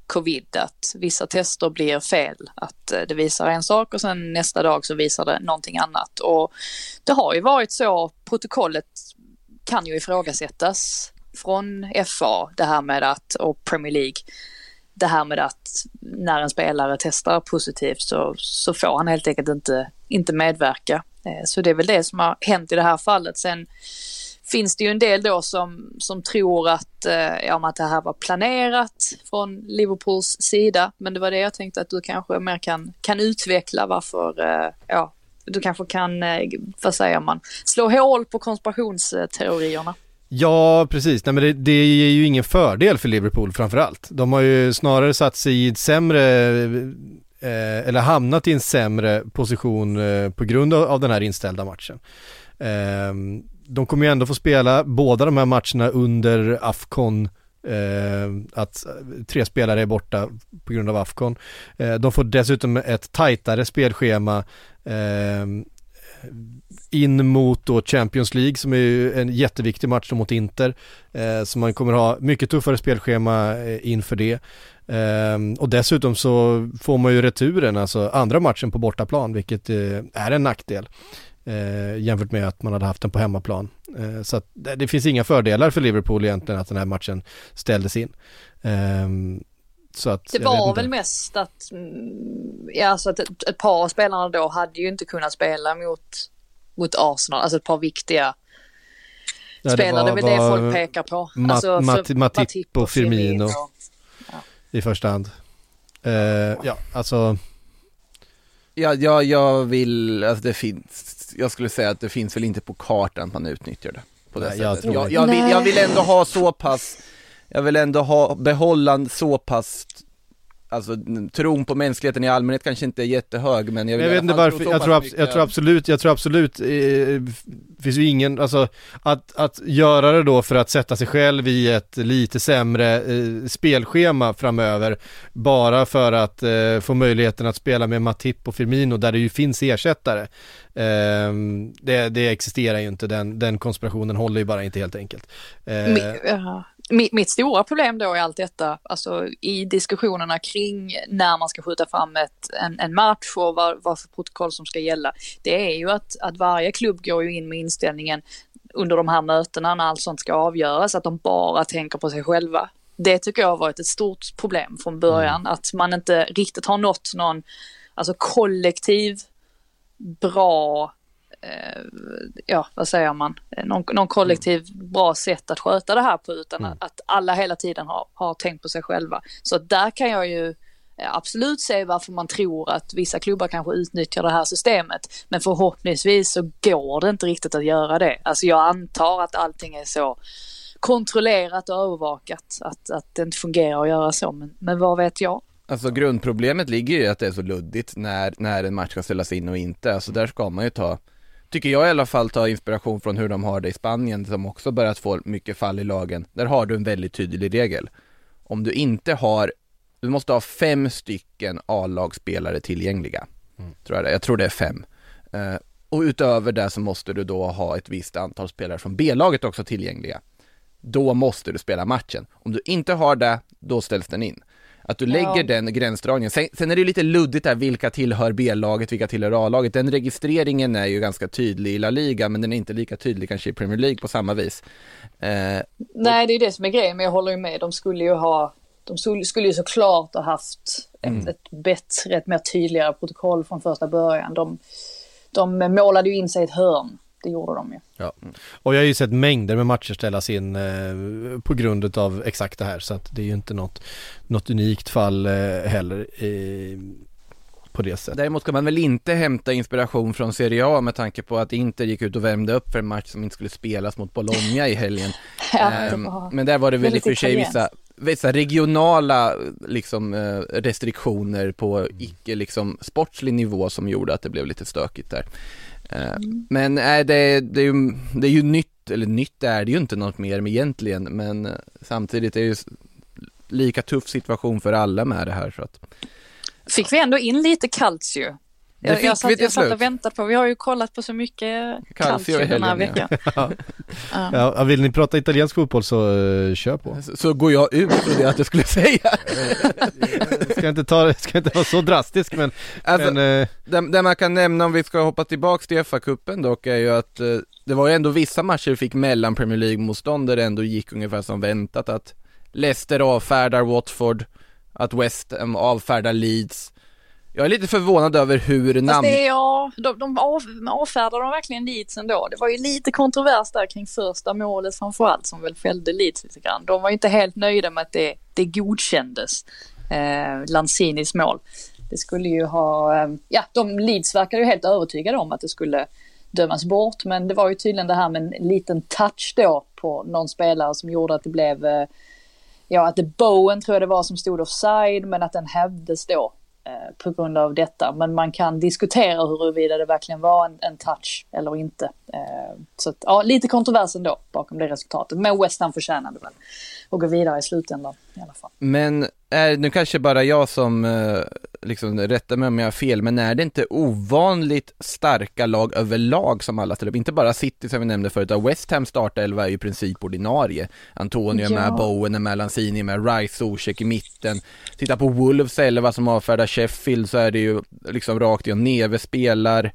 covid att vissa tester blir fel. Att eh, det visar en sak och sen nästa dag så visar det någonting annat. Och det har ju varit så, protokollet kan ju ifrågasättas från FA, det här med att, och Premier League, det här med att när en spelare testar positivt så, så får han helt enkelt inte, inte medverka. Eh, så det är väl det som har hänt i det här fallet. Sen finns det ju en del då som, som tror att, eh, ja, att det här var planerat från Liverpools sida. Men det var det jag tänkte att du kanske mer kan, kan utveckla varför, eh, ja, du kanske kan, eh, vad säger man, slå hål på konspirationsteorierna. Ja, precis. Nej, men det, det ger ju ingen fördel för Liverpool framförallt. De har ju snarare satt sig i ett sämre, eh, eller hamnat i en sämre position eh, på grund av, av den här inställda matchen. Eh, de kommer ju ändå få spela båda de här matcherna under Afcon Eh, Eh, att tre spelare är borta på grund av Afcon. Eh, de får dessutom ett tajtare spelschema eh, in mot då Champions League som är ju en jätteviktig match då mot Inter. Eh, så man kommer ha mycket tuffare spelschema eh, inför det. Eh, och dessutom så får man ju returen, alltså andra matchen på bortaplan, vilket eh, är en nackdel. Eh, jämfört med att man hade haft den på hemmaplan. Eh, så att det, finns inga fördelar för Liverpool egentligen att den här matchen ställdes in. Eh, så att, Det var väl mest att, mm, ja, alltså att ett, ett par av spelarna då hade ju inte kunnat spela mot, mot Arsenal, alltså ett par viktiga Ja, spelare, det är väl det folk pekar på. Mat- alltså, Mat- Matip och Firmino. Firmino. i första hand. Eh, ja, alltså Ja, ja, jag vill, alltså det finns, jag skulle säga att det finns väl inte på kartan att man utnyttjar det på det Nej, jag sättet. tror Jag, jag, vill, Nej. jag vill ändå ha så pass, jag vill ändå ha, behålla så pass, alltså tron på mänskligheten i allmänhet kanske inte är jättehög men jag vill jag vet inte varför, jag tror, mycket jag tror absolut, jag tror absolut, eh, finns ju ingen, alltså att, att göra det då för att sätta sig själv i ett lite sämre eh, spelschema framöver, bara för att eh, få möjligheten att spela med Matip och Firmino där det ju finns ersättare. Eh, det, det existerar ju inte, den, den konspirationen håller ju bara inte helt enkelt. Eh, ja. Mitt, mitt stora problem då i allt detta, alltså i diskussionerna kring när man ska skjuta fram ett, en, en match och vad, vad för protokoll som ska gälla, det är ju att, att varje klubb går ju in med inställningen under de här mötena när allt sånt ska avgöras, att de bara tänker på sig själva. det tycker jag har varit ett stort problem från början, Mm. att man inte riktigt har nått någon, alltså kollektiv, bra, ja vad säger man, Eh, någon, någon kollektiv bra sätt att sköta det här på utan Mm. att alla hela tiden har, har tänkt på sig själva. Så där kan jag ju eh, absolut se varför man tror att vissa klubbar kanske utnyttjar det här systemet. Men förhoppningsvis så går det inte riktigt att göra det. Alltså jag antar att allting är så kontrollerat och övervakat att, att det inte fungerar att göra så. Men, men vad vet jag? Alltså grundproblemet ligger ju i att det är så luddigt när, när en match ska ställas in och inte, alltså där ska man ju ta Tycker jag i alla fall ta inspiration från hur de har det i Spanien som också börjat få mycket fall i lagen. Där har du en väldigt tydlig regel. Om du inte har, du måste ha fem stycken A-lagsspelare tillgängliga. Tror jag det, jag tror det är fem. Eh, och utöver det så måste du då ha ett visst antal spelare från B-laget också tillgängliga. Då måste du spela matchen. Om du inte har det, då ställs den in. Att du lägger Ja. den gränsdragningen. Sen, sen är det ju lite luddigt där, vilka tillhör B-laget, vilka tillhör A-laget. Den registreringen är ju ganska tydlig i La Liga, men den är inte lika tydlig kanske i Premier League på samma vis. Eh, Nej, det är det som är grejen, men jag håller ju med. De skulle ju ha, de skulle, ju såklart ha haft ett, ett bättre, ett mer tydligare protokoll från första början. De, de målade ju in sig i ett hörn, det gjorde de ju. Ja. Och jag har ju sett mängder med matcher ställas in eh, på grund av exakt det här så att det är ju inte något, något unikt fall eh, heller eh, på det sättet. Däremot ska man väl inte hämta inspiration från Serie A med tanke på att Inter gick ut och värmde upp för en match som inte skulle spelas mot Bologna i helgen. *laughs* Ja, Ehm, var- men där var det väl i och för sig vissa, vissa regionala liksom, eh, restriktioner på icke liksom sportslig nivå som gjorde att det blev lite stökigt där. Eh, Men nej, det, det, är ju, det är ju nytt, eller nytt är det ju inte något mer med egentligen, men eh, samtidigt är det ju lika tuff situation för alla med det här så att Fick vi ändå in lite calcio? Det Jag, fick jag, vi satt, till jag satt och väntade på, vi har ju kollat på så mycket Calcio den här helgen, ja. veckan. *laughs* Ja. Ja, vill ni prata italiensk fotboll så uh, kör på. så, så går jag ut trodde jag att jag skulle *laughs* säga. Ska inte, ta, ska inte vara så drastisk men, Alltså, men eh, det, det man kan nämna om vi ska hoppa tillbaks till FA-cupen dock är ju att eh, det var ju ändå vissa matcher vi fick mellan Premier League-motstånd där det ändå gick ungefär som väntat att Leicester avfärdar Watford, att West Ham avfärdar Leeds. Jag är lite förvånad över hur Fast namn... det är, ja, de, de av, avfärdar de verkligen Leeds ändå. Det var ju lite kontrovers där kring första målet framförallt som väl fällde Leeds lite grann. De var ju inte helt nöjda med att det, det godkändes, eh, Lanzinis mål. Det skulle ju ha, eh, ja, de Leeds verkade ju helt övertygade om att det skulle dömas bort, men det var ju tydligen det här med en liten touch då på någon spelare som gjorde att det blev, eh, ja att det Bowen tror jag det var som stod offside, men att den hävdes då Eh, på grund av detta. Men man kan diskutera huruvida det verkligen var en, en touch eller inte. Eh, så att, ja, lite kontrovers ändå bakom det resultatet. Men West Ham förtjänade väl att gå vidare i slutändan i alla fall. Men är, nu kanske bara jag som eh, liksom rättar mig om jag har fel, men är det inte ovanligt starka lag överlag som alla ställer upp? Inte bara City som vi nämnde förut, utan West Ham startelva är ju i princip ordinarie. Antonio är med, Ja. Bowen är med, Lanzini är med, Rice, Zuzek i mitten. Titta på Wolves elva som avfärdar Sheffield så är det ju liksom rakt igen, Neve spelar.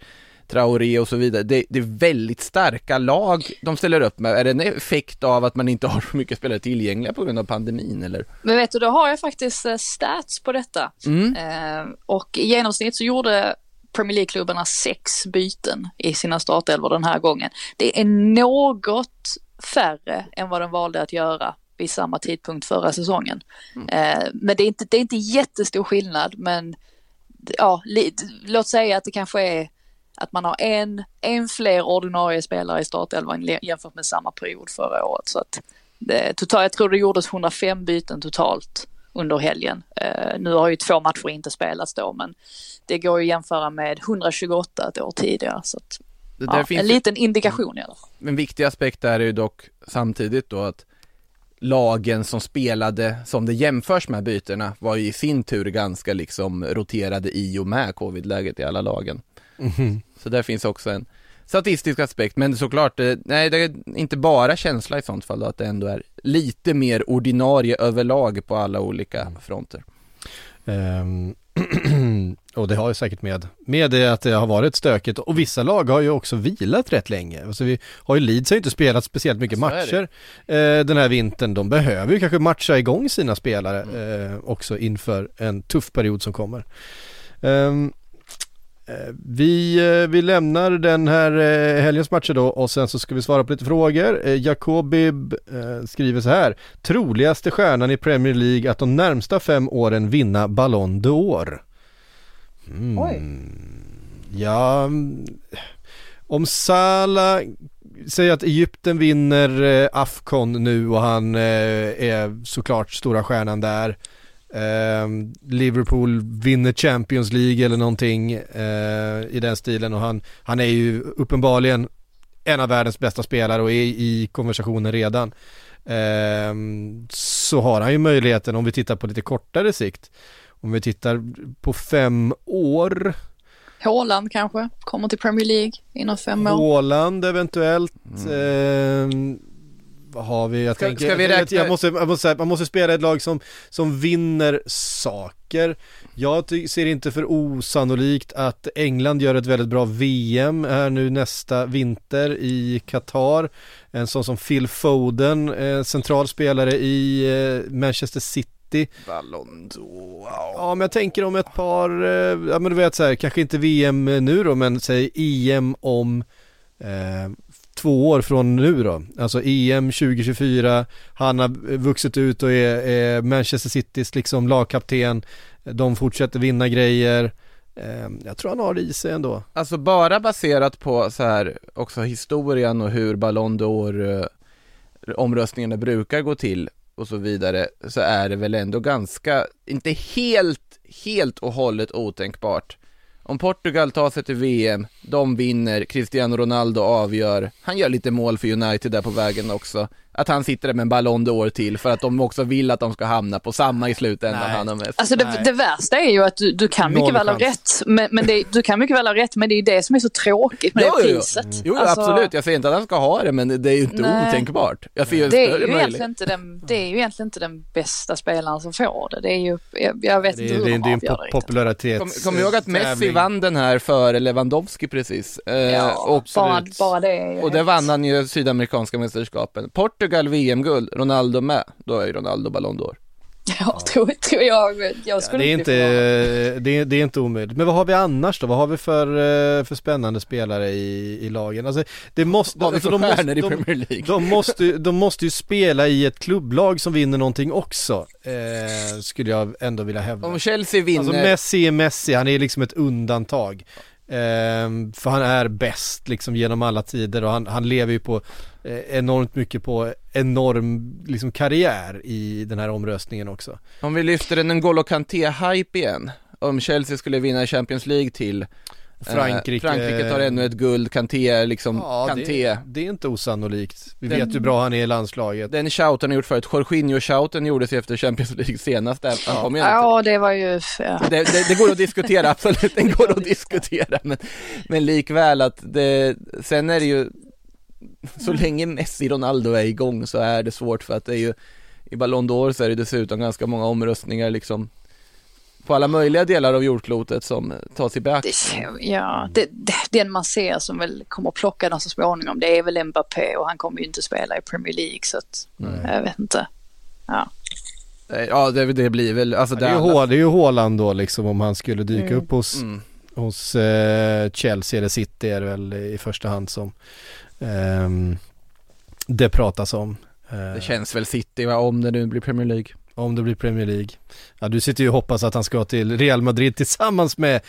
Traoré och så vidare. Det, det är väldigt starka lag de ställer upp med. Är det en effekt av att man inte har så mycket spelare tillgängliga på grund av pandemin eller? Men vet du, då har jag faktiskt eh, stats på detta. Mm. Eh, och i genomsnitt så gjorde Premier League-klubbarna sex byten i sina startelvor den här gången. Det är något färre än vad de valde att göra vid samma tidpunkt förra säsongen. Eh, men det är, inte, det är inte jättestor skillnad, men ja, lite, låt säga att det kanske är att man har en, en fler ordinarie spelare i startelvan jämfört med samma period förra året. Så att det, totalt, jag tror det gjordes 105 byten totalt under helgen. Eh, nu har ju två matcher inte spelats då, men det går ju att jämföra med 128 ett år tidigare. Så att, Det där ja, finns en liten indikation i alla fall. En viktig aspekt där är ju dock samtidigt då att lagen som spelade, som det jämförs med bytena, var ju i sin tur ganska liksom roterade i och med covid-läget i alla lagen. Så där finns också en statistisk aspekt, men såklart, eh, nej det är inte bara känsla i sånt fall då, att det ändå är lite mer ordinarie överlag på alla olika fronter. Ehm, *clears throat* och det har ju säkert med, med det att det har varit stökigt och vissa lag har ju också vilat rätt länge. Alltså vi har ju Leeds har ju inte spelat speciellt mycket matcher eh, den här vintern. De behöver ju kanske matcha igång sina spelare Mm. eh, också inför en tuff period som kommer. Eh, vi, eh, vi lämnar den här eh, helgens matcher då och sen så ska vi svara på lite frågor. Eh, Jakobib eh, skriver så här. Troligaste stjärnan i Premier League att de närmsta fem åren vinna Ballon d'Or. Mm. Oj. Ja, om Salah säger att Egypten vinner eh, Afcon nu och han eh, är såklart stora stjärnan där. Eh, Liverpool vinner Champions League eller någonting eh, i den stilen och han, han är ju uppenbarligen en av världens bästa spelare och är i konversationen redan. Eh, så har han ju möjligheten om vi tittar på lite kortare sikt. Om vi tittar på fem år Haaland kanske kommer till Premier League inom fem år. Håland eventuellt. Eh, vad har vi? Jag Ska- tänker, ska vi räkna- jag, måste, jag måste man måste spela ett lag som, som vinner saker. Jag ser inte för osannolikt att England gör ett väldigt bra VM här nu nästa vinter i Qatar. En sån som Phil Foden, eh, central spelare i eh, Manchester City. Ballon d'Or. Ja men jag tänker om ett par, eh, ja men du vet så här, kanske inte VM nu då men säg EM om eh, två år från nu då. Alltså EM 2024, han har vuxit ut och är, är Manchester Citys liksom lagkapten. De fortsätter vinna grejer. Ehm, jag tror han har det i sig ändå. Alltså bara baserat på så här också historien och hur Ballon d'Or eh, omröstningarna brukar gå till och så vidare så är det väl ändå ganska, inte helt, helt och hållet otänkbart. Om Portugal tar sig till VM, de vinner, Cristiano Ronaldo avgör, han gör lite mål för United där på vägen också. Att han sitter där med en Ballon d'Or till för att de också vill att de ska hamna på samma i slutändan Nej. han och Messi. Alltså det, det värsta är ju att du, du kan Noll mycket väl ha rätt, men, men det, du kan mycket väl ha rätt, men det är det som är så tråkigt med Jo, det priset. Jo, jo Alltså, absolut, jag säger inte att han ska ha det men det är ju inte Nej. otänkbart. Jag ser ju en Det är, ju inte den, det är ju egentligen inte den bästa spelaren som får det. Det är ju, jag, jag vet Det, inte är- hur det, de det är en avgör det pop- riktigt. popularitets Kom, kom ihåg att Messi vann den här före Lewandowski precis. Eh, Ja, och, bara, absolut. bara det och där vann han ju sydamerikanska mästerskapen. Portugal VM-guld, Ronaldo med. Då är Ronaldo Ballon d'Or. *laughs* Ja, tror, tror jag. Jag Ja, skulle det, är inte, det, är, det är inte omöjligt. Men vad har vi annars då? Vad har vi för, eh, för spännande spelare i, i lagen? Alltså, det måste, Vad har vi alltså, för de, måste, i de, Premier League? de, måste, ju- de måste ju spela i ett klubblag som vinner någonting också. Eh, skulle jag ändå vilja hävda. Om Chelsea vinner, Alltså Messi är Messi, han är liksom ett undantag. Ehm, för han är bäst liksom genom alla tider och han, han lever ju på eh, enormt mycket på enorm liksom karriär i den här omröstningen också. om vi lyfter en N'Golo Kanté-hype igen. Om Chelsea skulle vinna Champions League till eh, Frankrike, Frankrike tar ännu ett guld, Kanté är liksom, Ja, Kanté. det, det är inte osannolikt. Vi Den- vet hur bra han är i landslaget. Den shouten har gjort förut, Jorginho-shouten gjordes ju efter Champions League senast, där han kom ju ändå Ja, det var ju... Ja. det, det, det går att diskutera, absolut, *laughs* det går att diskutera men, men likväl att det, sen är det ju så länge Messi Ronaldo är igång så är det svårt för att det är ju i Ballon d'Or så är det dessutom ganska många omröstningar liksom på alla möjliga delar av jordklotet som tas i Det, beaktande. ja, det, det, den man ser som väl kommer plocka den så småningom, det är väl Mbappé och han kommer ju inte spela i Premier League så att jag vet inte. Ja. Ja det, det blir väl, alltså Det är, ju Hå- det är ju Haaland då liksom om han skulle dyka Mm. upp hos, Mm. hos eh, Chelsea eller City är det väl i första hand som det pratas om. Eh, Det känns väl City va, om det nu blir Premier League. Om det blir Premier League. Ja du sitter ju och hoppas att han ska till Real Madrid tillsammans med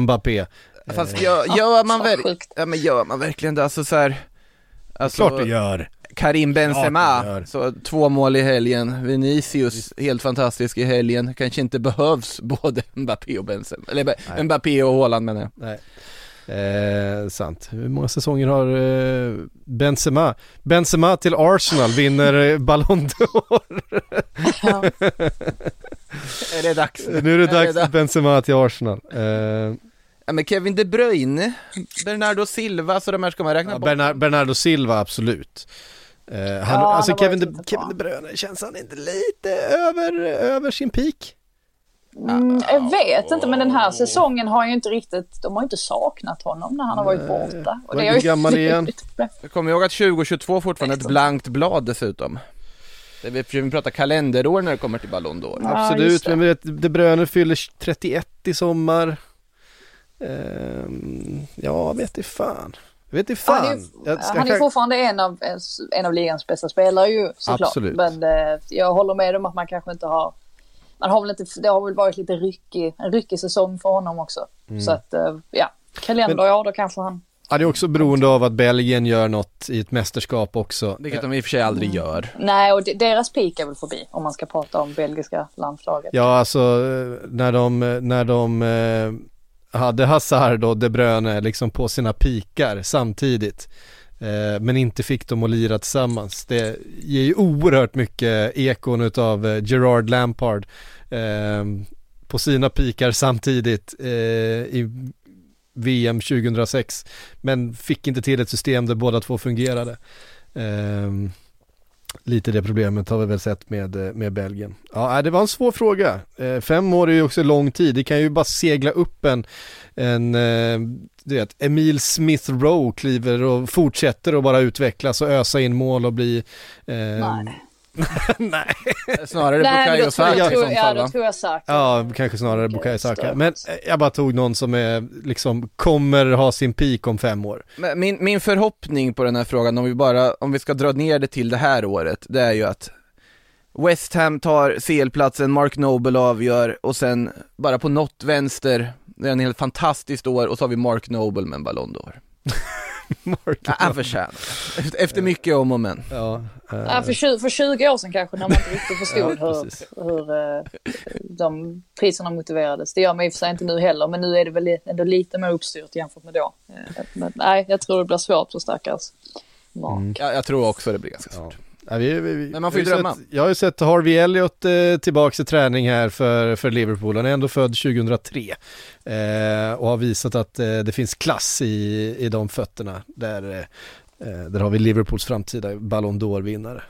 Mbappé. Fast Eh, gör, gör man sjukt. ja men gör man verkligen det, alltså så här, alltså, Klart du gör. Karim Benzema, gör. så två mål i helgen, Vinicius helt fantastisk i helgen, kanske inte behövs *laughs* både Mbappé och Benzema, eller Nej. Mbappé och Haaland menar jag. Nej. Eh, sant. Hur många säsonger har eh, Benzema? Benzema till Arsenal vinner eh, Ballon d'Or. Ja. *laughs* Är det dags? nu är det dags dags? för Benzema till Arsenal. Eh, Ja men Kevin De Bruyne, Bernardo Silva, så de här ska man räkna ja, bort. Bernard, Bernardo Silva absolut. Eh, han, Ja, alltså han Kevin, de, Kevin. De Bruyne, känns han inte lite över, över sin peak? Mm, jag vet inte, men den här säsongen har ju inte riktigt, de har ju inte saknat honom när han har varit borta. Vad är du gammal igen? Jag kommer ihåg att 2022 fortfarande är ett blankt blad dessutom. Det vi, pratar kalenderår när det kommer till Ballon d'Or. Ja, Absolut, det. men vet, De Bruyne fyller 31 i sommar. Ehm, ja, vet i fan. Vet i fan. Han är, Jag ska- han är fortfarande en av, en av ligans bästa spelare ju såklart. Absolut. Men eh, jag håller med om att man kanske inte har man har väl inte, det har väl varit lite ryckig, en ryckig säsong för honom också. Mm. Så att, eh, ja, kalender, ja då kanske han... Ja, det är också beroende av att Belgien gör något i ett mästerskap också. Vilket de i och för sig aldrig gör. Nej, och de, deras peak är väl förbi om man ska prata om belgiska landslaget. Ja, alltså när de, när de eh, hade Hazard och De Bruyne liksom på sina pikar samtidigt. Eh, men inte fick dem att lira tillsammans. Det ger ju oerhört mycket ekon utav eh, Gerard Lampard eh, på sina pikar samtidigt eh, i VM 2006. Men fick inte till ett system där båda två fungerade. Ehm, Lite det problemet har vi väl sett med, eh, med Belgien. Ja, äh, det var en svår fråga. Eh, fem år är ju också lång tid. Det kan ju bara segla upp en, en eh, du vet, Emil Smith Rowe kliver och fortsätter att bara utvecklas och ösa in mål och bli... Eh, *laughs* Nej. Snarare Bukayo Saka jag, i tror, så ja, fall då va? tror jag Saka. Ja, kanske snarare Bukayo Saka. Men eh, jag bara tog någon som är, liksom, kommer ha sin peak om fem år. Men Min, min förhoppning på den här frågan, om vi bara, om vi ska dra ner det till det här året, det är ju att West Ham tar CL-platsen, Mark Noble avgör och sen bara på något vänster, det är en helt fantastiskt år och så har vi Mark Noble med en Ballon d'Or. *laughs* Mark. Ja, han förtjänar det. Efter- mycket om och men. Ja, eh, Ja, för, 20, för 20 år sedan kanske när man inte riktigt förstod Ja, hur, hur eh, de priserna motiverades. Det gör man i och för sig inte nu heller, men nu är det väl ändå lite mer uppstyrt jämfört med då. Eh, Men nej, jag tror det blir svårt för stackars Mark. Mm. Ja, jag tror också det blir ganska svårt. Ja, vi, vi, Men man får ju jag har drömma. Sett, jag har ju sett Harvey Elliot eh, tillbaks i träning här för, för Liverpool. Han är ändå född 2003 eh, och har visat att eh, det finns klass i, i de fötterna. Där, eh, eh, där har vi Liverpools framtida Ballon d'Or-vinnare.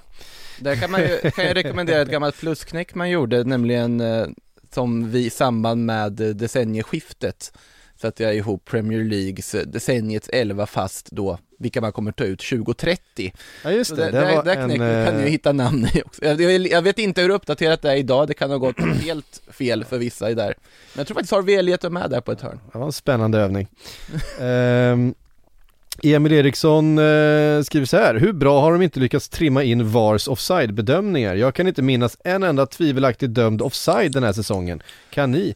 Där kan, man ju, kan jag rekommendera ett gammalt plusknäck man gjorde, nämligen eh, som vi i samband med decennieskiftet satte jag ihop Premier Leagues eh, decenniets 11 fast då vilka man kommer ta ut 2030. Ja just Så det, där, det där, en, kan ju eh, hitta namn i också. Jag, vet inte hur uppdaterat det är idag, det kan ha gått *clears throat* helt fel för vissa i där. Men jag tror faktiskt Harvey Elliot är med där på ett hörn. Det var en spännande övning. *laughs* Ehm, Emil Eriksson eh, skriver så här, hur bra har de inte lyckats trimma in VARs offside-bedömningar? Jag kan inte minnas en enda tvivelaktigt dömd offside den här säsongen. Kan ni?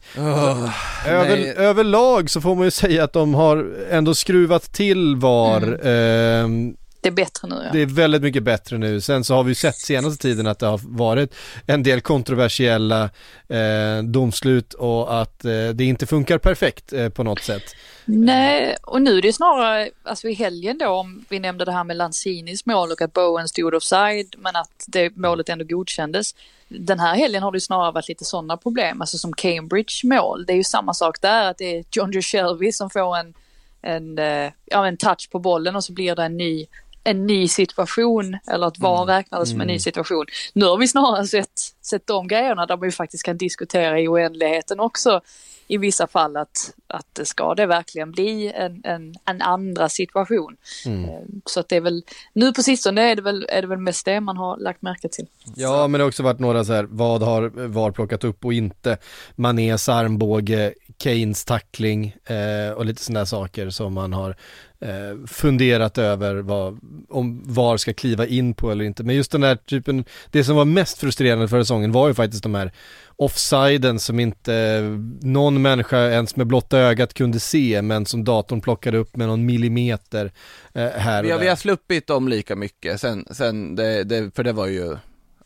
Över, nej. överlag så får man ju säga att de har ändå skruvat till VAR. Ehm, Det är bättre nu ja. det är väldigt mycket bättre nu. Sen så har vi ju sett senaste tiden att det har varit en del kontroversiella eh, domslut och att eh, det inte funkar perfekt eh, på något sätt. Nej, och nu är det snarare, alltså i helgen då, om vi nämnde det här med Lanzinis mål och att Bowen stod offside, men att det målet ändå godkändes. Den här helgen har det snarare varit lite sådana problem, alltså som Cambridge mål. Det är ju samma sak där, att det är John Joe Shelby som får en, en, eh, ja, en touch på bollen och så blir det en ny en ny situation eller att VAR räknades som en ny situation. Nu har vi snarare sett, sett de grejerna där man ju faktiskt kan diskutera i oändligheten också i vissa fall att, att ska det verkligen bli en, en, en andra situation. Eh, Så att det är väl, nu på sistone är det väl, är det väl mest det man har lagt märke till. Ja, men det har också varit några så här, vad har VAR plockat upp och inte? Manés armbåge, Keynes tackling eh, och lite sådana där saker som man har eh, funderat över vad, om VAR ska kliva in på eller inte. Men just den där typen, det som var mest frustrerande för säsongen var ju faktiskt de här offsiden som inte någon människa ens med blotta ögat kunde se men som datorn plockade upp med någon millimeter eh, här och Vi har, vi där. har sluppit dem lika mycket, sen, sen det, det, för det var ju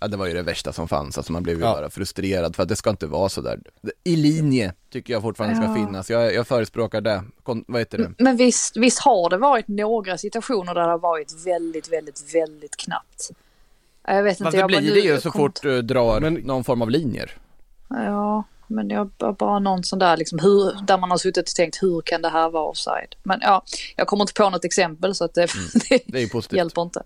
Ja det var ju det värsta som fanns, alltså man blev ju Ja. bara frustrerad för att det ska inte vara så där. I linje tycker jag fortfarande ska Ja. finnas, jag, jag förespråkar det. Kon, vad heter det? Men visst, visst har det varit några situationer där det har varit väldigt, väldigt, väldigt knappt. Jag vet inte, Varför jag bara blir nu- det ju så kom- fort du drar Men- någon form av linjer? Ja, men jag bara någon sån där liksom hur, där man har suttit och tänkt hur kan det här vara offside? Men ja, jag kommer inte på något exempel så att det, det, Det är ju positivt. *laughs* hjälper inte.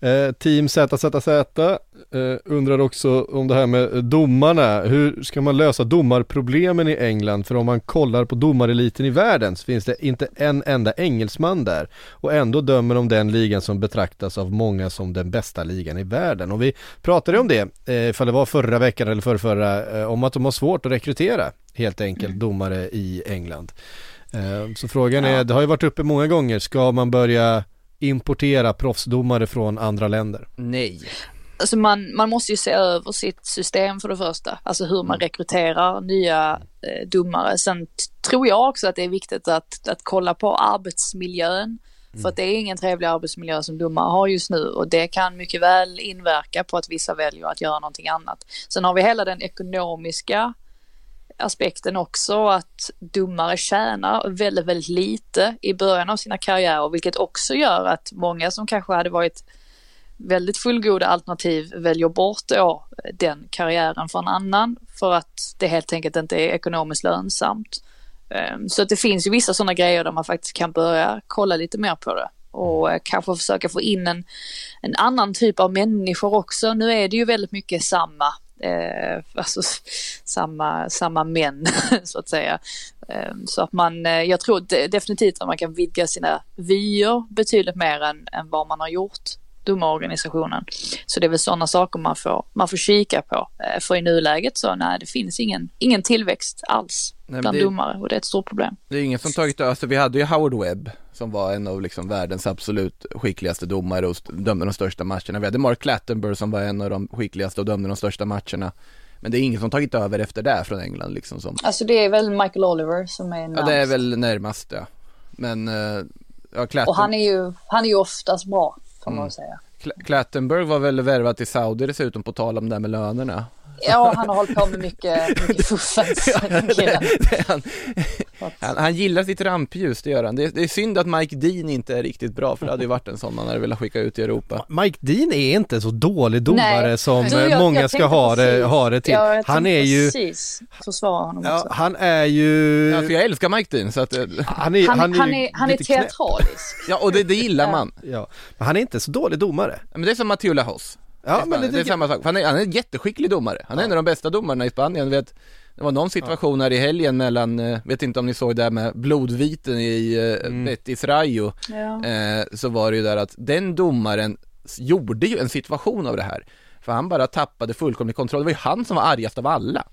Eh, team ZZZ eh, undrar också om det här med domarna. Hur ska man lösa domarproblemen i England? För om man kollar på domareliten i världen så finns det inte en enda engelsman där. Och ändå dömer de den ligan som betraktas av många som den bästa ligan i världen. Och vi pratade om det, eh, ifall det var förra veckan eller förra, förra eh, om att de har svårt att rekrytera helt enkelt mm. domare i England. Eh, så frågan är, det har ju varit uppe många gånger, ska man börja importera proffsdomare från andra länder? Nej. Alltså man, man måste ju se över sitt system för det första, alltså hur man mm. rekryterar nya eh, domare. Sen tror jag också att det är viktigt att, att kolla på arbetsmiljön. För mm. att det är ingen trevlig arbetsmiljö som domare har just nu och det kan mycket väl inverka på att vissa väljer att göra någonting annat. Sen har vi hela den ekonomiska aspekten också att domare tjänar väldigt, väldigt lite i början av sina karriärer, vilket också gör att många som kanske hade varit väldigt fullgoda alternativ väljer bort då eh, den karriären för en annan för att det helt enkelt inte är ekonomiskt lönsamt. Ehm, så att det finns ju vissa sådana grejer där man faktiskt kan börja kolla lite mer på det och eh, kanske försöka få in en, en annan typ av människor också. Nu är det ju väldigt mycket samma eh, alltså samma, samma män *laughs* så att säga. Eh, så att man, eh, jag tror definitivt att man kan vidga sina vyer betydligt mer än, än vad man har gjort domarorganisationen. Så det är väl sådana saker man får, man får kika på. Eh, för i nuläget så nej, det finns ingen, ingen tillväxt alls nej, bland det, domare och det är ett stort problem. Det är ingen som tagit, alltså vi hade ju Howard Webb som var en av liksom världens absolut skickligaste domare och dömde de största matcherna. Vi hade Mark Clattenburg som var en av de skickligaste och dömde de största matcherna. Men det är ingen som tagit över efter det från England liksom som Alltså det är väl Michael Oliver som är närmast Ja det är väl närmast ja Men uh, ja, Clatten... Och han är ju, han är ju oftast bra får man mm. säga Clattenburg var väl värvat i Saudi dessutom på tal om det här med lönerna Ja, han har hållit på med mycket, mycket fuffens. *laughs* ja, han, han, han, gillar sitt rampljus, det gör han. Det, det, är synd att Mike Dean inte är riktigt bra, för det hade ju varit en sån man hade velat skicka ut i Europa. Mike Dean är inte så dålig domare Nej. som du, jag, många jag ska ha det, ha det till. Ja, han är ju... precis försvara honom ja, också. Han är ju... Ja, för jag älskar Mike Dean, så att... Eh, han är, han, han är, han är, han är teatralisk. ja, och det, det gillar man. Ja, men han är inte så dålig domare. Men det är som Matteo Lahos. Ja, men det, det är samma sak. Han är, han är en jätteskicklig domare. Han är ja. en av de bästa domarna i Spanien. Vet, det var någon situation här i helgen mellan, eh, vet inte om ni såg det där med blodviten i eh, mm. Betis Rayo. Ja. Eh, så var det ju där att den domaren gjorde ju en situation av det här. För han bara tappade fullkomlig kontroll. Det var ju han som var argast av alla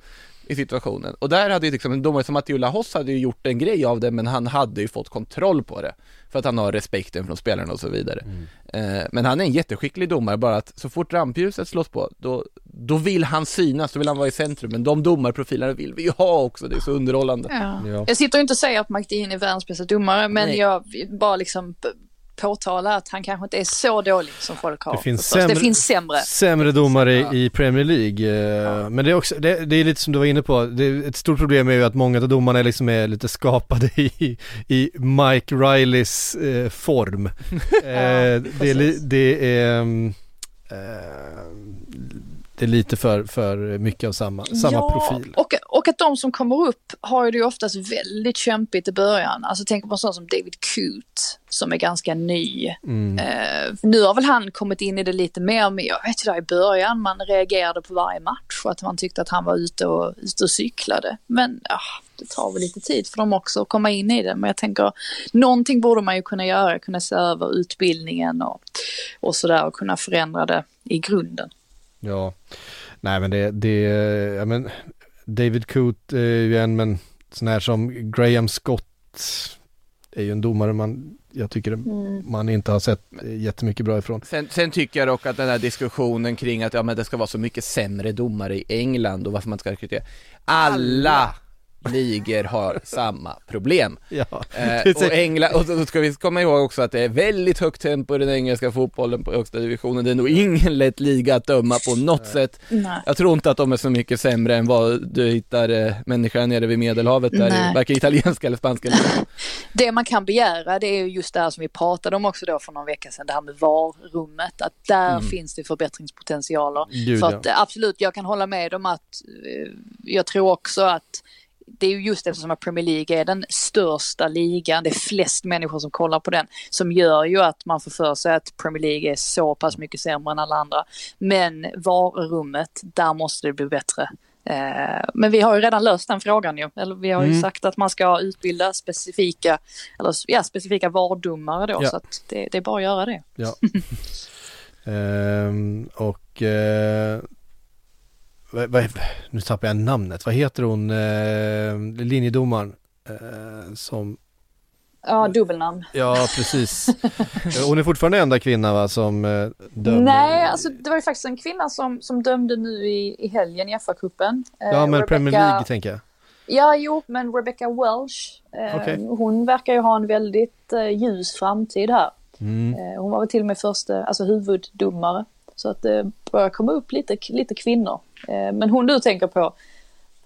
i situationen. Och där hade ju liksom en domare som Matteo Lahos hade ju gjort en grej av det men han hade ju fått kontroll på det. För att han har respekten från spelarna och så vidare. Mm. Eh, men han är en jätteskicklig domare, bara att så fort rampljuset slås på, då, då vill han synas, då vill han vara i centrum. Men de domarprofilerna vill vi ju ha också, det är så underhållande. Ja. Ja. Jag sitter inte och säger att McDean är världens bästa domare, men Nej. jag bara liksom påtala att han kanske inte är så dålig som folk har. Det finns, sämre, det finns sämre. sämre domare ja. i Premier League. Eh, ja. Men det är också, det, det, är lite som du var inne på, det, ett stort problem är ju att många av domarna liksom är lite skapade i, i Mike Rileys eh, form. *laughs* eh, det, det är eh, det är lite för, för mycket av samma, samma ja, profil. Och, och att de som kommer upp har ju det oftast väldigt kämpigt i början. Alltså tänk på en sån som David Coote som är ganska ny. Mm. Uh, nu har väl han kommit in i det lite mer, men jag vet ju där i början man reagerade på varje match och att man tyckte att han var ute och, ute och cyklade. Men uh, det tar väl lite tid för dem också att komma in i det. Men jag tänker, någonting borde man ju kunna göra, kunna se över utbildningen och, och sådär och kunna förändra det i grunden. Ja, nej men det, det, ja men David Coote är ju en, men sån här som Graham Scott är ju en domare man, jag tycker mm. man inte har sett jättemycket bra ifrån. Sen, sen, tycker jag dock att den här diskussionen kring att ja, men det ska vara så mycket sämre domare i England och varför man ska rekrytera. Alla ligor har *laughs* samma problem. Ja, eh, och, England, och så ska vi komma ihåg också att det är väldigt högt tempo i den engelska fotbollen på högsta divisionen. Det är nog ingen lätt liga att döma på något Nej. sätt. Nej. Jag tror inte att de är så mycket sämre än vad du hittar eh, människor nere vid medelhavet där Nej. i varken italienska eller spanska. *laughs* Det man kan begära det är just det här som vi pratade om också då för någon vecka sedan, det här med VAR-rummet, att där mm. finns det förbättringspotentialer. Gud, för att ja. absolut, jag kan hålla med om att eh, jag tror också att det är ju just eftersom att Premier League är den största ligan, det är flest människor som kollar på den, som gör ju att man får för sig att Premier League är så pass mycket sämre än alla andra. Men VAR-rummet, där måste det bli bättre. Eh, Men vi har ju redan löst den frågan ju. Eller vi har ju Mm. sagt att man ska utbilda specifika, eller ja, specifika VAR-domare då. Ja. Så att det, det är bara att göra det. Ja. *laughs* Ehm, och eh, vad, vad, nu tappar jag namnet. Vad heter hon, eh, linjedomaren? Eh, som, Ja, dubbelnamn. ja precis. *laughs* hon är fortfarande enda kvinna va som eh, dömer. Nej, alltså det var ju faktiskt en kvinna som, som dömde nu i, i helgen i FA-cupen. Eh, Ja men Rebecca- Premier League tänker jag. Ja, jo, men Rebecca Welsh, eh, Okej. hon verkar ju ha en väldigt eh, ljus framtid här. Mm. Eh, hon var väl till och med första, alltså huvuddomare. Så att det börjar komma upp lite, lite kvinnor. Eh, men hon du tänker på,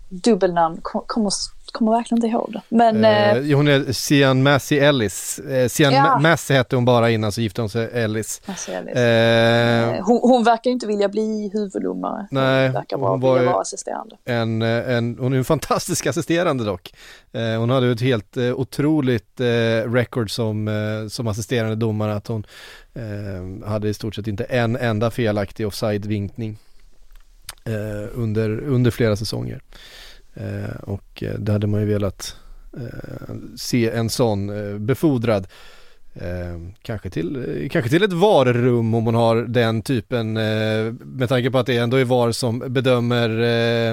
dubbelnamn, kommer, kommer verkligen inte ihåg det. Men eh, Eh, hon är Sian Massey Ellis. Eh, Sian Ja. Ma- Massey hette hon bara innan så gifte hon sig Ellis. vet. Eh, Eh, hon, hon verkar inte vilja bli huvuddomare. Nej, hon verkar bara hon var vilja vara assisterande. en, eh, en, hon är en fantastisk assisterande dock. Hon hade ett helt otroligt record som, som assisterande domare att hon hade i stort sett inte en enda felaktig offside-vinkning under, under flera säsonger. Eh, och eh, det hade man ju velat eh, se en sån eh, befordrad. Eh, kanske, till, eh, kanske till ett VAR-rum om hon har den typen eh, med tanke på att det ändå är VAR som bedömer eh,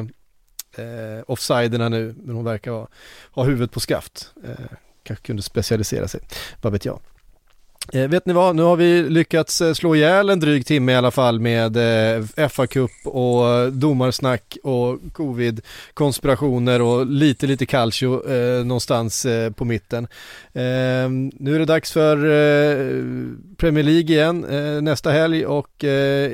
eh, offsiderna nu men hon verkar ha, ha huvudet på skaft. Eh, kanske kunde specialisera sig, vad vet jag. Eh, vet ni vad, nu har vi lyckats eh, slå ihjäl en dryg timme i alla fall med eh, FA-cup och domarsnack och covid-konspirationer och lite lite calcio eh, någonstans eh, på mitten. Eh, nu är det dags för Premier League igen nästa helg och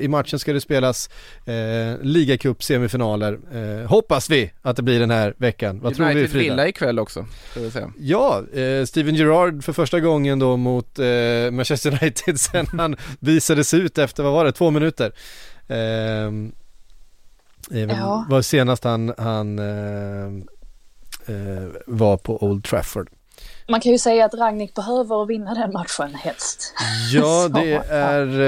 i matchen ska det spelas eh, ligacup semifinaler. Eh, hoppas vi att det blir den här veckan. Vad tror vi United Frida? Villa ikväll också, ska vi säga. Ja, Steven Gerrard för första gången då mot eh, Manchester United *laughs* sen han visades ut efter, vad var det, två minuter. Eh, är väl- Ja. var senast han, han eh, eh, var på Old Trafford. Man kan ju säga att Ragnik behöver vinna den matchen helst. Ja, *laughs* det är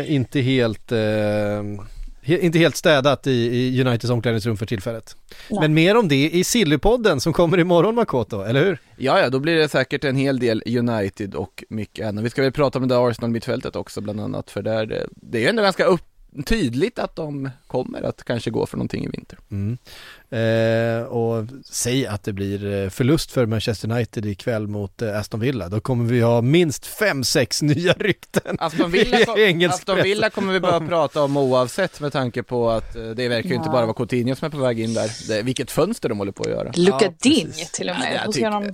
eh, inte helt eh, inte helt städat i, i Uniteds omklädningsrum för tillfället. Nej. Men mer om det i Sillypodden som kommer imorgon Makoto, eller hur? Ja, ja, då blir det säkert en hel del United och mycket annat. Vi ska väl prata om det där Arsenal-mittfältet också bland annat, för där, det- det är ju ändå ganska upp, tydligt att de kommer att kanske gå för någonting i vinter. Mm. Eh, och säg att det blir eh, förlust för Manchester United ikväll mot eh, Aston Villa. Då kommer vi ha minst fem sex nya rykten. Aston Villa, kom, Aston. Villa kommer vi börja prata om oavsett med tanke på att eh, det verkar ju inte Ja. bara vara Coutinho som är på väg in där. Det, vilket fönster de håller på att göra. Luka Ja, Ding till och Ja, med. jag ska tycker- de,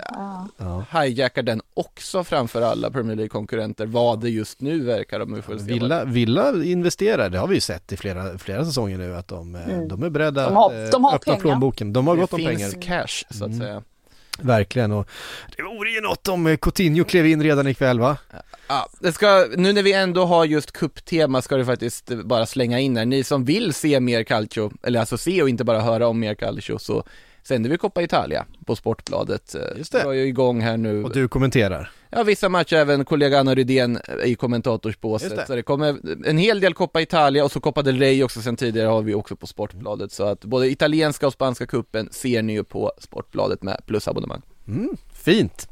ja. Hijackar den också framför alla Premier League-konkurrenter, vad det just nu verkar de. Vad- Villa, Villa investerar, det har vi ju sett i flera, flera säsonger nu att de, Mm. de är beredda De har- att de har öppna pengar. Plånboken. De har det gott om finns pengar. cash så att Mm. säga. Verkligen och det vore ju något om eh, Coutinho klev in redan ikväll va? Ja, det ska, nu när vi ändå har just kupptema ska det faktiskt bara slänga in här. Ni som vill se mer calcio, eller alltså se och inte bara höra om mer calcio, så sänder vi Coppa Italia på Sportbladet. Just det. drar ju igång här nu. Och du kommenterar. Ja, vissa matcher även kollega Anna Rydén i kommentatorsbåset. det. Så det kommer en hel del Coppa Italia och så Coppa del Rey också sen tidigare har vi också på Sportbladet. Så att både italienska och spanska kuppen ser ni ju på Sportbladet med plusabonnemang. Mm, fint.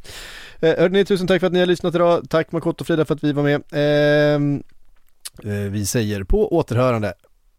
Eh, hörni, tusen tack för att ni har lyssnat idag. Tack Makoto och Frida för att vi var med. Ehm, eh, vi säger på återhörande.